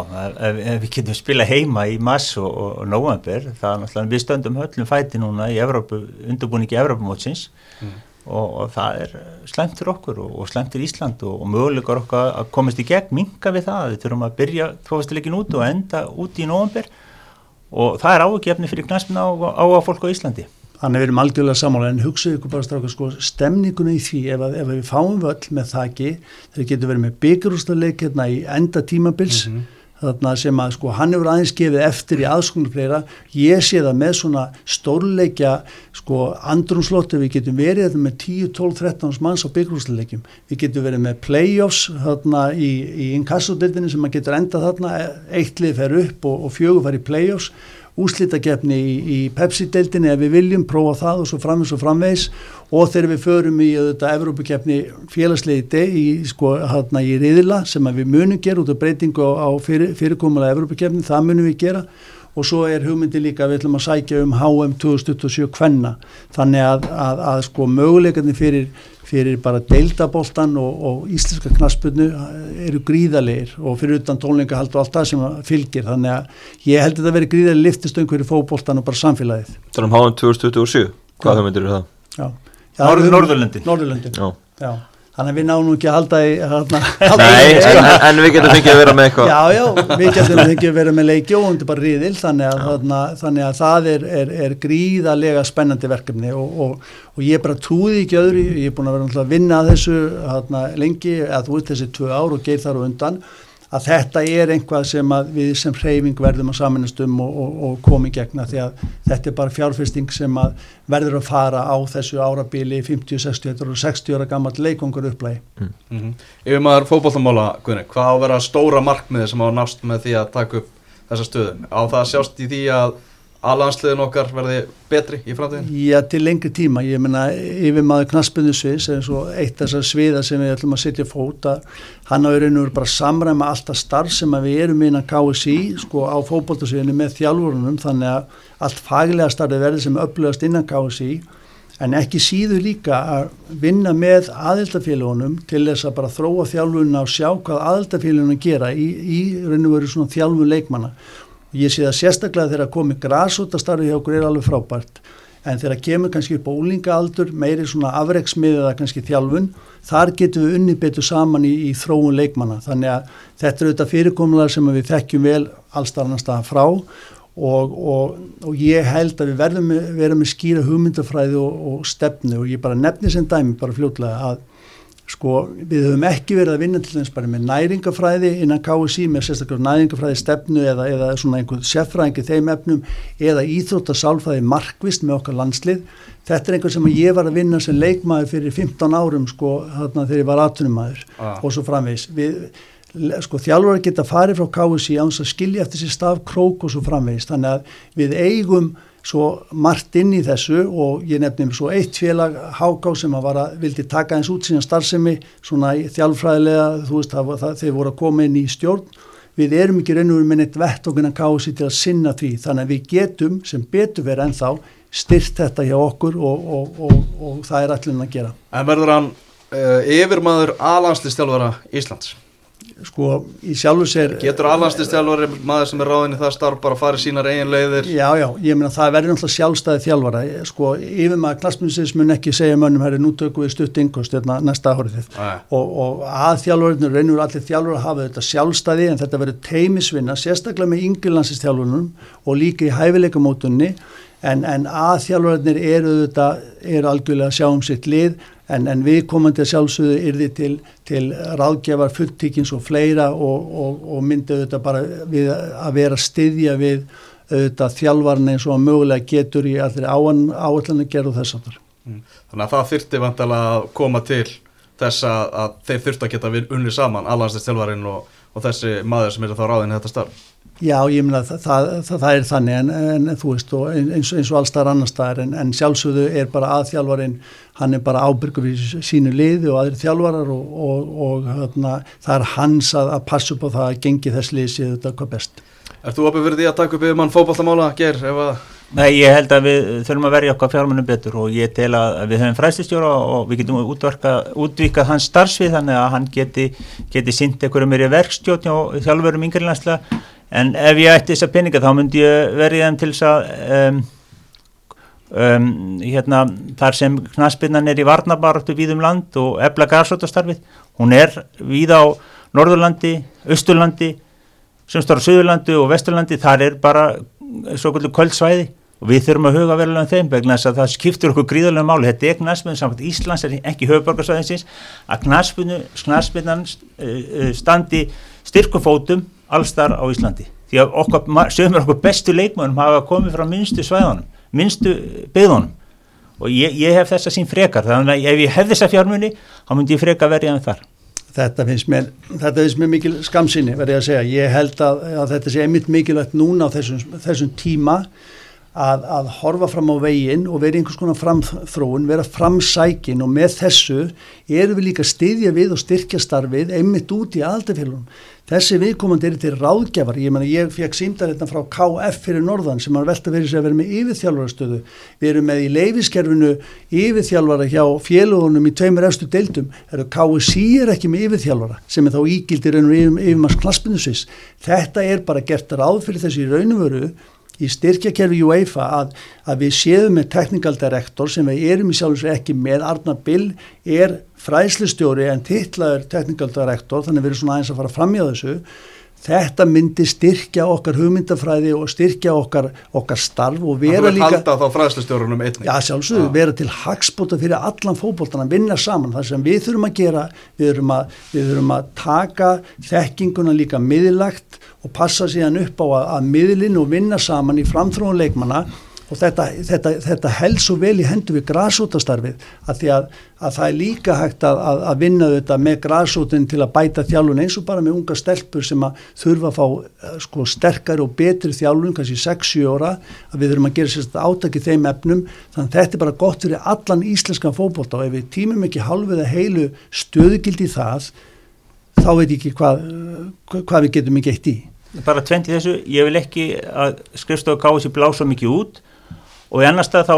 ef, ef við getum spila heima í mass og, og, og november, það er náttúrulega við stöndum höllum fæti núna í Evrópu, undurbúningi Evrópumótsins Mm. Og, og það er slemt fyrir okkur og, og slemt fyrir Ísland og, og möguleikar okkar að komast í gegn, minka við það, við þurfum að byrja tvofastileikin út og enda út í november og það er ágefni fyrir knæspina á, á, á fólk á Íslandi. Þannig að við erum algjörlega samála en hugsaðu ykkur bara stráka sko stemninguna í því ef, að, ef að við fáum völl með þakki þeir getur verið með byggjurústaleik hérna í enda tímabils þarna sem að sko hann hefur aðeins gefið eftir í aðskonarfleira ég sé það með svona stórleikja sko andrumslótt við getum verið með 10, 12, 13 manns á byggjurústaleikjum við getum verið með playoffs þarna í, í inkassodildinni sem að getur enda þarna. Eitt lið fer upp og, og fjögur fer í playoffs úslítakefni í, í Pepsi-deildinni ef við viljum prófa það og svo framvegs og framvegs og þegar við förum í þetta Evrópukefni félagslegi deg í, sko, hérna, í riðila sem við munum gera út af breytingu á, á fyrir, fyrirkomulega Evrópukefni, það munum við gera. Og svo er hugmyndi líka við ætlum að sækja um HM 2027 kvenna. Þannig að, að, að sko möguleikarnir fyrir, fyrir bara deildaboltan og, og íslenska knaspunnu eru gríðalegir og fyrir utan tónleikahald og allt það sem fylgir þannig að ég held að þetta veri gríðaleg liftistöng fyrir fókboltan og bara samfélagið er um háðan 2027, hvað það myndir það? Já. Norður- Norðurlöndin. Norðurlöndin, Já, já. Þannig að við náum ekki að halda í hana, Nei, en, en við getum fengið að vera með eitthvað. Já, já, við getum ekki verið með leiki og hundi bara ríðil þannig að, þarna, þannig að það er, er, er gríðalega spennandi verkefni og, og, og ég bara trúði ekki öðru. Ég er búin að vera að vinna að þessu þarna, lengi, að þú veist þessi tvö ár og geir þar og undan að þetta er einhvað sem við sem hreyfing verðum að saminast um og, og, og komi gegna því að þetta er bara fjárfesting sem verður að fara á þessu árabíli 50, 60 og 60 ára gammal leikongur upplægi. Mm. Mm -hmm. Yfir maður fókbóltamála, hvað á að vera stóra markmiði sem á að nást með því að taka upp þessa stöðum? Á það að sjást í því að Alansliðin okkar verði betri í framtíðin? Já, til lengri tíma. Ég menna, yfir maður knaspunni sviðs, eins og eitt af þessar sviða sem við ætlum að setja fóta, hann á rauninu bara samræma alltaf starf sem við erum inn að KSI, sko, á fókbóltasviðinu með þjálfurunum, þannig að allt faglega starfi verði sem upplöðast innan KSI, en ekki síðu líka að vinna með aðildafélagunum til þess að bara þróa þjálfununa og sjá hvað aðildafélagunum gera í, í rauninu veru svona þjálfun leikmanna Ég sé það sérstaklega þegar komið græsótastarfi hjá okkur er alveg frábært. En þegar kemur kannski upp ólingaaldur meiri svona afreiksmið eða kannski þjálfun þar getum við unni betur saman í, í þróun leikmanna. Þannig að þetta er auðvitað fyrirkomulega sem við þekkjum vel allstarfnast að frá. Og, og, og ég held að við verðum vera með skýra hugmyndafræði og, og stefnu. Og ég bara nefni sem dæmi bara fljótlega að Sko við höfum ekki verið að vinna til þess bara með næringafræði innan KSI með sérstaklega næringafræði stefnu eða, eða svona einhvern seffræðingi þeim efnum eða íþróttasálfræði markvist með okkar landslið. Þetta er einhvern sem ég var að vinna sem leikmaður fyrir 15 árum sko þarna þegar ég var aðtunumæður ah. og svo framvegs. Við, sko þjálfur geta farið frá KSI á þess að skilja eftir sér staf krók og svo framvegs þannig að við eigum svo margt inn í þessu og ég nefnum svo eitt félag Háká sem að, að vildi taka eins út síðan starfsemi svona þjálfræðilega þú veist það, það, þeir voru að koma inn í stjórn. Við erum ekki reynur með neitt vett okkur að kási til að sinna því. Þannig að við getum sem betur verið ennþá styrt þetta hjá okkur og, og, og, og það er allir að gera. En verður hann uh, yfirmaður alanslistjálfara Íslands? Sko í sjálfu sér Getur alhanslistjálfari maður sem er ráðin í það starf bara að fara sínar eigin leiðir? Já, já, ég meina það verður náttúrulega sjálfstæði þjálfara. Sko yfir maður klassmyndsins mun ekki segja mönnum herri nú tökum við stutt yngust hérna, næsta árið og, og að þjálfarinu reynur allir þjálfara að hafa þetta sjálfstæði en þetta verður teimisvinna sérstaklega með yngirlandsistjálfunum og líka í hæfileikamótunni en, en að þjálfararnir eru, eru algjörlega að sjá um sitt lið en, en við komandi sjálfsögðu yrði til, til ráðgjafar fulltíkins og fleira og, og, og myndi auðvitað bara við að vera stiðja við auðvitað þjálfarni eins og mögulega getur í allir áallan að gera þess aftur. Mm. Þannig að það þyrti vantilega að koma til þess að, að þeir þurft að geta unnið saman, allansins þjálfarinn og, og þessi maður sem er þá ráðin í þetta starf. Já, ég meina það, það, það, það er þannig en, en þú veist og eins, eins og allstaðar annar staðar en, en sjálfsögðu er bara aðþjálfarinn, hann er bara ábyrgur við sínu liði og aðri þjálfarar og, og, og hérna, það er hans að, að passa upp á það að gengi þess liði séu þetta hvað best. Er þú opið fyrir því að taka upp yfir mann fókbaltamála, Ger? Að... Nei, ég held að við þurfum að verja okkar fjármunum betur og ég tel að við höfum fræstistjóra og við getum útvikað hans starfsvið þannig að hann geti, geti sýnt einhverju mér í verkstjótt hjá þjálfurum yngirlandslega en ef ég ætti þessa peninga þá myndi ég verið þeim til þess að um, um, hérna, þar sem knaspinnan er í Varnabartu við um land og ebla garsóttastarfið hún er við á Norðurlandi, Östurlandi semstar á Suðurlandi og Vesturlandi þar er bara svo kvöldu kvöldsvæði og við þurfum að huga vel um þeim vegna þess að það skiptur okkur gríðarlega máli. Þetta er knaspinn samt Íslands er ekki höfuborgarsvæðinsins að knaspinnan uh, standi styrkufótum allstar á Íslandi. Því að okkar, sögumir okkur bestu leikmönum hafa komið frá minnstu svæðunum minnstu byggðunum. Og ég, ég hef þessa sín frekar þannig að ef ég hef þessa fjármunni þá myndi ég freka verið en þar. Þetta finnst mér, þetta finnst mér mikil skamsinni verið að segja, ég held að, að þetta sé einmitt mikilvægt núna á þessum, þessum tíma að, að horfa fram á veginn og vera einhvers konar framþróun, vera framsækin og með þessu erum við líka stiðja við og styrkja starfið einmitt út í aðaldafélunum. Þessi viðkomandi er til ráðgjafar, ég ég fekk símdar hérna frá KF fyrir Norðan sem har velta verið að vera með yfirþjálfarastöðu. Við erum með í leifiskerfinu yfirþjálfara hjá félagunum í tveimur efstu deildum. KSI er ekki með yfirþjálfara sem er þá ígildir ennum yfirmanns klaspinusvis. Þetta er bara gert ráð fyrir þessi raunumöru í styrkjakerfi UEFA að, að við séum með technical director sem við erum í sjálfsveg ekki með. Arna Bill er fræslistjóri en tillaður technical director þannig við erum svona aðeins að fara fram í þessu þetta myndi styrkja okkar hugmyndafræði og styrkja okkar, okkar starf og vera Það líka fyrir halda þá fræðslustjórunum einnig Já, sjálfsögðu, vera til hagspóta fyrir allan fótboltan að vinna saman. Það sem við þurfum að gera, við þurfum að, við þurfum að taka þekkinguna líka miðlagt og passa síðan upp á að, að miðlinn og vinna saman í framþróun leikmanna og þetta, þetta, þetta held svo vel í hendu við grásútastarfið að því að, að það er líka hægt að, að, að vinna þetta með grásútin til að bæta þjálfun eins og bara með unga stelpur sem að þurfa að fá eh, sko, sterkari og betri þjálfun, kannski 6-7 óra að við þurfum að gera sérstaklega átak í þeim efnum. Þannig að þetta er bara gott fyrir allan íslenskan fótbolta og ef við tímum ekki halvið að heilu stöðugildi í það þá veit ég ekki hvað, hvað við getum ekki eitt í. Bara tvent í þessu, ég vil ekki að skrifstofu káði sér blása mikið út og í annar stað þá,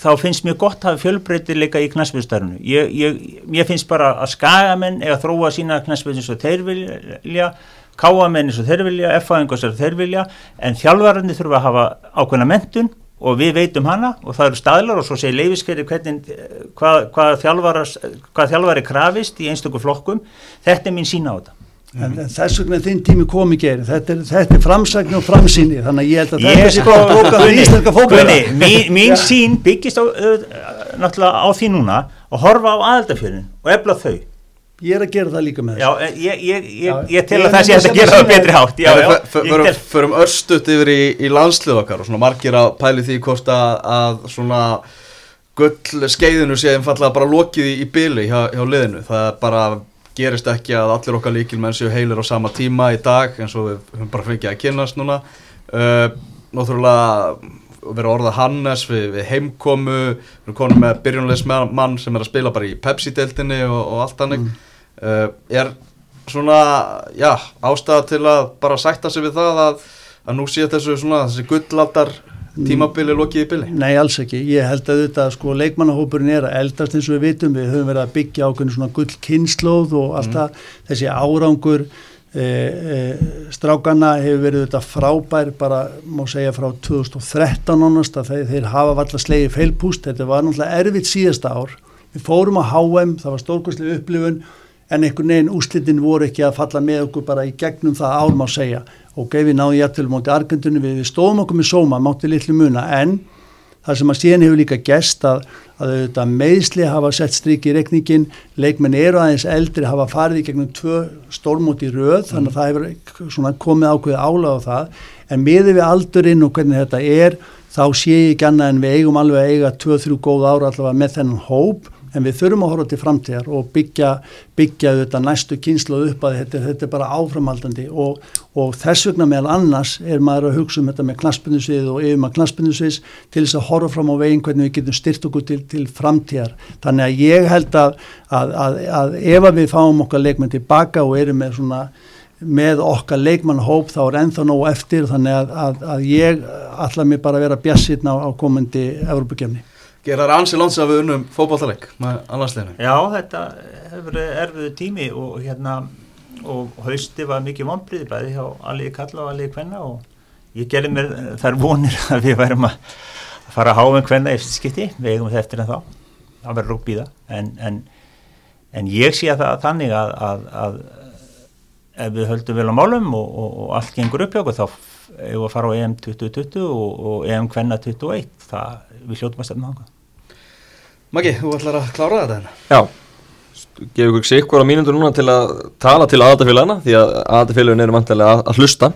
þá finnst mér gott að hafa fjölbreytileika í knæsbjörnstarfinu ég, ég, ég finnst bara að skagamenn eða þróa sína knæsbjörn eins og þeir vilja káamenn eins og þeir vilja F-fæðingos eins og þeir vilja en þjálfvarandi þurfa að hafa ákveðna mentun og við veitum hana og það eru staðlar og svo segir leifiskeiri hvernig hvað, hvað, þjálfari, þjálfari krafist í einstaklega flokkum. Þetta er mín sína á þetta En, en þess vegna þinn tími komi geri þetta er, þetta er framsækni og framsýni þannig að ég held að Ég þetta sé sko, bara bóka fyrir íslenska fókbala Gunni, mín, mín sín byggist á, uh, náttúrulega á því núna að horfa á aðaldafjörðin og efla þau. Ég er að gera það líka með Já, þessu. eh, ég, ég, ég, Já, ég tel að það sé að sem gera það betri hátt. Já, já, tel förum örstuðt yfir í, í landslið okkar og svona margir að pæli því hvort að, að svona gull skeiðinu sé einfallega bara lokið í, í byli hjá, hjá liðinu. Það er bara gerist ekki að allir okkar líkilmenn séu heilir á sama tíma í dag eins og við höfum bara fengið að kynast núna. Uh, Náttúrulega vera orða Hannes við, við heimkomu, við erum konum með byrjunleismann sem er að spila bara í Pepsi-deltinni og, og allt hannig. Uh, er svona, já, ástæða til að bara sætta sig við það að, að nú sé þessu svona, þessi gullaldar tímabili lokið í bili? Nei, alls ekki. Ég held að þetta sko leikmannahópurinn er að eldast eins og við vitum. Við höfum verið að byggja ákveðin svona gull kynnslóð og allt það, þessi árangur e, e, strákana hefur verið þetta frábær bara má segja frá 2013 nánast að þeir, þeir hafa valla slegið feilpúst. Þetta var náttúrulega erfitt síðasta ár. Við fórum á HM, það var stórkvæslega upplifun en einhvern veginn úslitin voru ekki að falla með okkur bara í gegnum það ár má segja. Og við náðum jættil móti Argentunni við, við stóðum okkur með sóma, mátti litlu muna. En það sem að síðan hefur líka gest að, að meðsli hafa sett strik í rekningin, leikmenn eru aðeins eldri hafa farið í gegnum tvö stórmóti röð, þannig að það hefur komið ákveðið álag á það. En miðið við aldurinn og hvernig þetta er þá sé ég ekki annað en við eigum alveg að eiga 2-3 góð ára allavega með þennan hóp en við þurfum að horfa til framtíðar og byggja, byggja þetta næstu kynsluð upp að þetta, þetta er bara áframaldandi og, og þess vegna meðal annars er maður að hugsa um þetta með knaspinusvið og yfir maður knaspinusviðs til þess að horfa fram á veginn hvernig við getum styrt okkur til, til framtíðar. Þannig að ég held að, að, að, að ef við fáum okkar leikmenn tilbaka og erum með svona með okkar leikmannhóp þá er ennþá nóg eftir þannig að, að, að ég ætla mér bara að vera bjassinn á, á komandi Európa-kefni. Gerar ansi lands að við unnum fótballtaleg með annarsleginu Já, þetta hefur verið erfiðu tími og hérna og hausti var mikið vonbriði bæði hjá allir kalla og allir kvenna og ég gerði mér þar vonir að við værum að fara að háa með kvenna eftir skipti, við eigum þetta eftir en þá. Það verður í það. En, en, en ég sé að það þannig að, að, að ef við höldum vel á málum og, og, og allt gengur upp hjá okkur þá ef við fara á EM 2020 og, og EM kvenna 21 það, við hljóttum að stefna þangað Maggi, þú ætlar að klára þetta hérna. Já, gefur ykkur sikkur á mínundur núna til að tala til aðatafélagana því að aðatafélagin eru vantilega að, að hlusta.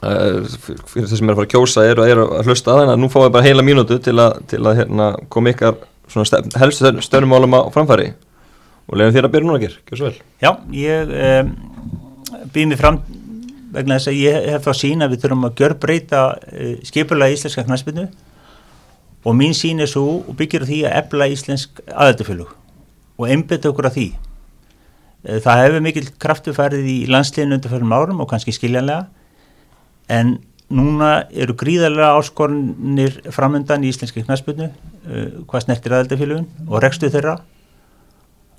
Fyrir þeir sem er að fara að kjósa eru, eru að hlusta þannig að nú fáum við bara heila mínútu til að, til að hérna, koma ykkar stef, helstu störnumálum á framfæri. Og leiðum þér að byrja núna gera, gjör svo vel. Já, ég um, býð mér fram vegna þess að ég hef þá sín að við þurfum að gjör breyta uh, skipulega íslenska knæspinu og mín sín er svo og byggir því að efla íslensk aðeldafélug og einbeta okkur að því. Uh, það hefur mikil kraftu farið í landsliðinu undir fyrir árum og kannski skiljanlega. En núna eru gríðarlega áskornir framöndan í íslenski knæspinu uh, hvað snertir aðeldafélugun og rekstu þeirra.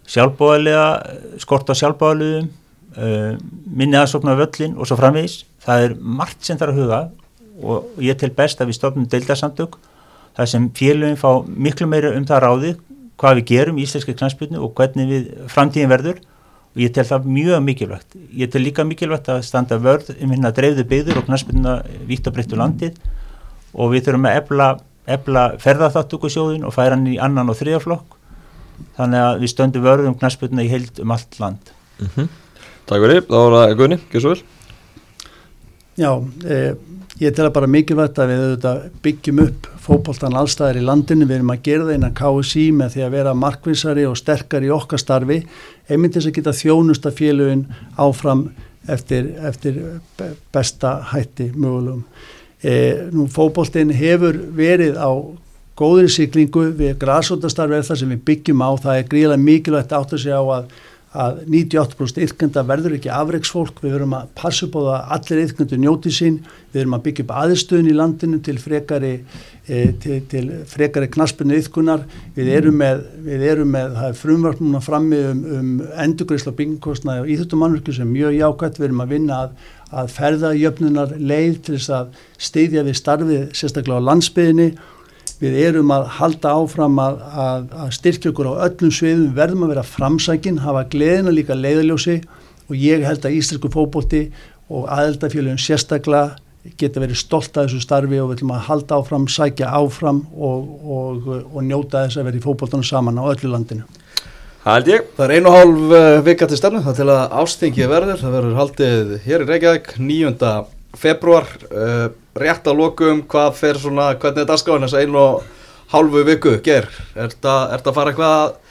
Sjálfbóðalega, skort á sjálfbóðalegum uh, minni aðsókn á völlin og svo framvegis. Það er margt sem þarf að huga og ég tel best að við stofnum deildarsamtök þar sem félögin fá miklu meira um það ráði hvað við gerum í íslenski knastbyrnu og hvernig við framtíðin verður og ég tel það mjög mikilvægt. Ég tel líka mikilvægt að standa vörð um hérna dreifðu byggður og knastbyrna vítt og breyttu landið og við þurfum að efla, efla ferðarþáttökusjóðin og færa hann í annan og þriðaflokk þannig að við stöndum vörð um knastbyrna í heild um allt land. Mm -hmm. Takk fyrir, þá var það Gunni, vel. Já, eh, ég tel að bara mikilvægt að við byggjum upp fókbóltan allstæðir í landinu, við erum að gera það innan KSI með því að vera markvísari og sterkar í okkar starfi, einmitt þess að geta þjónusta félögin áfram eftir, eftir besta hætti mögulegum. E, nú fókbóltin hefur verið á góðri syklingu við græsóttastarfi er það sem við byggjum á, það er gríðilega mikilvægt átt að segja á að að 98% yrkenda verður ekki afreiksfólk, við verum að passa upp á það að allir yrkendur njóti sín, við verum að byggja upp aðstöðun í landinu til frekari, e, til, til frekari knaspinu yrkunar, við erum með, við erum með, það er frumvart núna frammi um, um endurgreysla byggingkostnaði og íþjóttumannverku sem er mjög jákvæmt, við erum að vinna að, að ferða jöfnunar leið til þess að steyðja við starfið sérstaklega á landsbyðinni við erum að halda áfram að, að, að styrkja okkur á öllum sviðum, við verðum að vera framsækin, hafa gleðina líka leiðaljósi og ég held að Íslandsku fókbóti og aðeldafélagum sérstaklega geta verið stolt að þessu starfi og við ætlum að halda áfram, sækja áfram og, og, og njóta þess að vera í fókbóttunum saman á öllu landinu. Það held ég. Það er einu og hálf uh, vika til stefnu, það til að ástingið verður, það verður haldið hér í Reykjavík 9. februar. Uh, rétt að lokum, hvað fer svona, hvernig er dasgáðin þess að einu og hálfu viku ger? Er þetta að fara eitthvað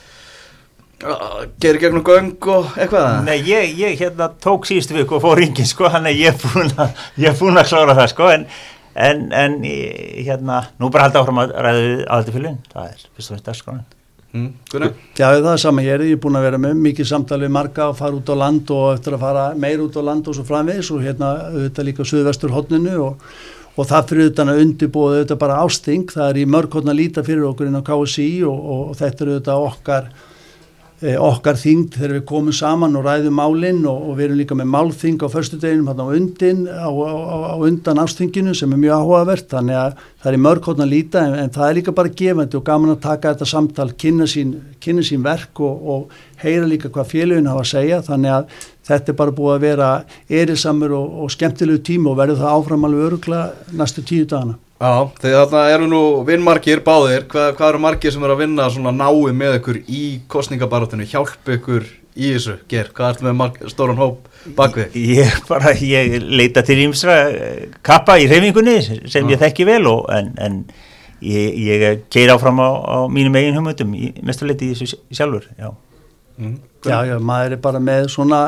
að gera gegnum göng og eitthvað? Nei, ég, ég hérna tók síðustu viku og fór ringin sko, hann er ég búin að, ég búin að klára það sko, en, en, en hérna, nú bara halda áfram að ræða aðaldi fylginn, það er fyrst og finnst dasgáðin. Mm, Já, það er sama hér, ég er búin að vera með mikið samtali marga að fara út á land og eftir að fara meir út á land og svo framvegis og hérna auðvitað líka suðvestur hodninu og, og það fyrir auðvitað að undirbúa auðvitað bara ásting, það er í mörg hodna líta fyrir okkur inn á KSI og, og, og þetta er auðvitað okkar okkar þingd þegar við komum saman og ræðum málinn og, og við erum líka með málþing á förstu deginum á, undin, á, á, á undan ástinginu sem er mjög áhugavert þannig að það er mörg hóttan að líta en, en það er líka bara gefandi og gaman að taka þetta samtal, kynna sín, kynna sín verk og, og heyra líka hvað félagin hafa að segja þannig að þetta er bara búið að vera erisamur og, og skemmtilegu tíma og verður það áfram alveg örugla næstu tíu dagana. Já, þegar þarna eru nú vinnmarkir báðir, hvað, hvað eru markir sem eru að vinna svona nái með ykkur í kostningabarátunni, hjálp ykkur í þessu, ger, hvað ertu með mark, stóran hóp bakvið? Ég bara, ég leita til ímsra eh, kappa í reyfingunni sem ég þekki vel og en, en ég, ég keir áfram á, á mínum eigin humöndum, mestarleiti í þessu sjálfur, já. Mm. Já, já, maður er bara með svona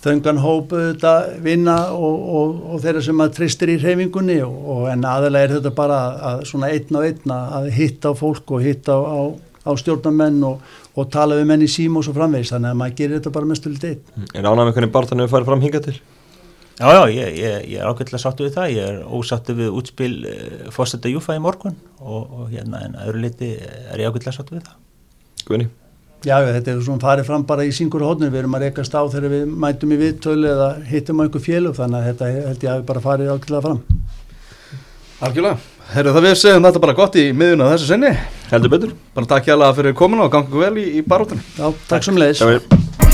þöngan hópu þetta vinna og, og, og þeirra sem að tristir í reyfingunni og, en aðalega er þetta bara að svona einn á einn að hitta á fólk og hitta á, á, á stjórnarmenn og tala við menn í sím og svo framvegis þannig að maður gerir þetta bara mestu litið einn. Mm. Er ánægum einhvern veginn barðan að fara fram hinga til? Já, já, ég, ég, ég er ákveðlega sattu við það, ég er ósattu við útspil uh, fórsetta Júfa í morgun og hérna en öðru liti er ég ákveðlega sattu við það. Guðni? Já, þetta er svona farið fram bara í syngur hodnum, við erum að rekast á þegar við mætum í viðtölu eða hittum á einhver félug, þannig að þetta held ég að við bara farið ákveðlega fram. Algjörlega, herru það við segjum þetta bara gott í miðuna þessu senni. Heldur betur. Bara takk hjá alla fyrir komuna og ganga vel í, í baróttunum. Já, takk sem leiðis.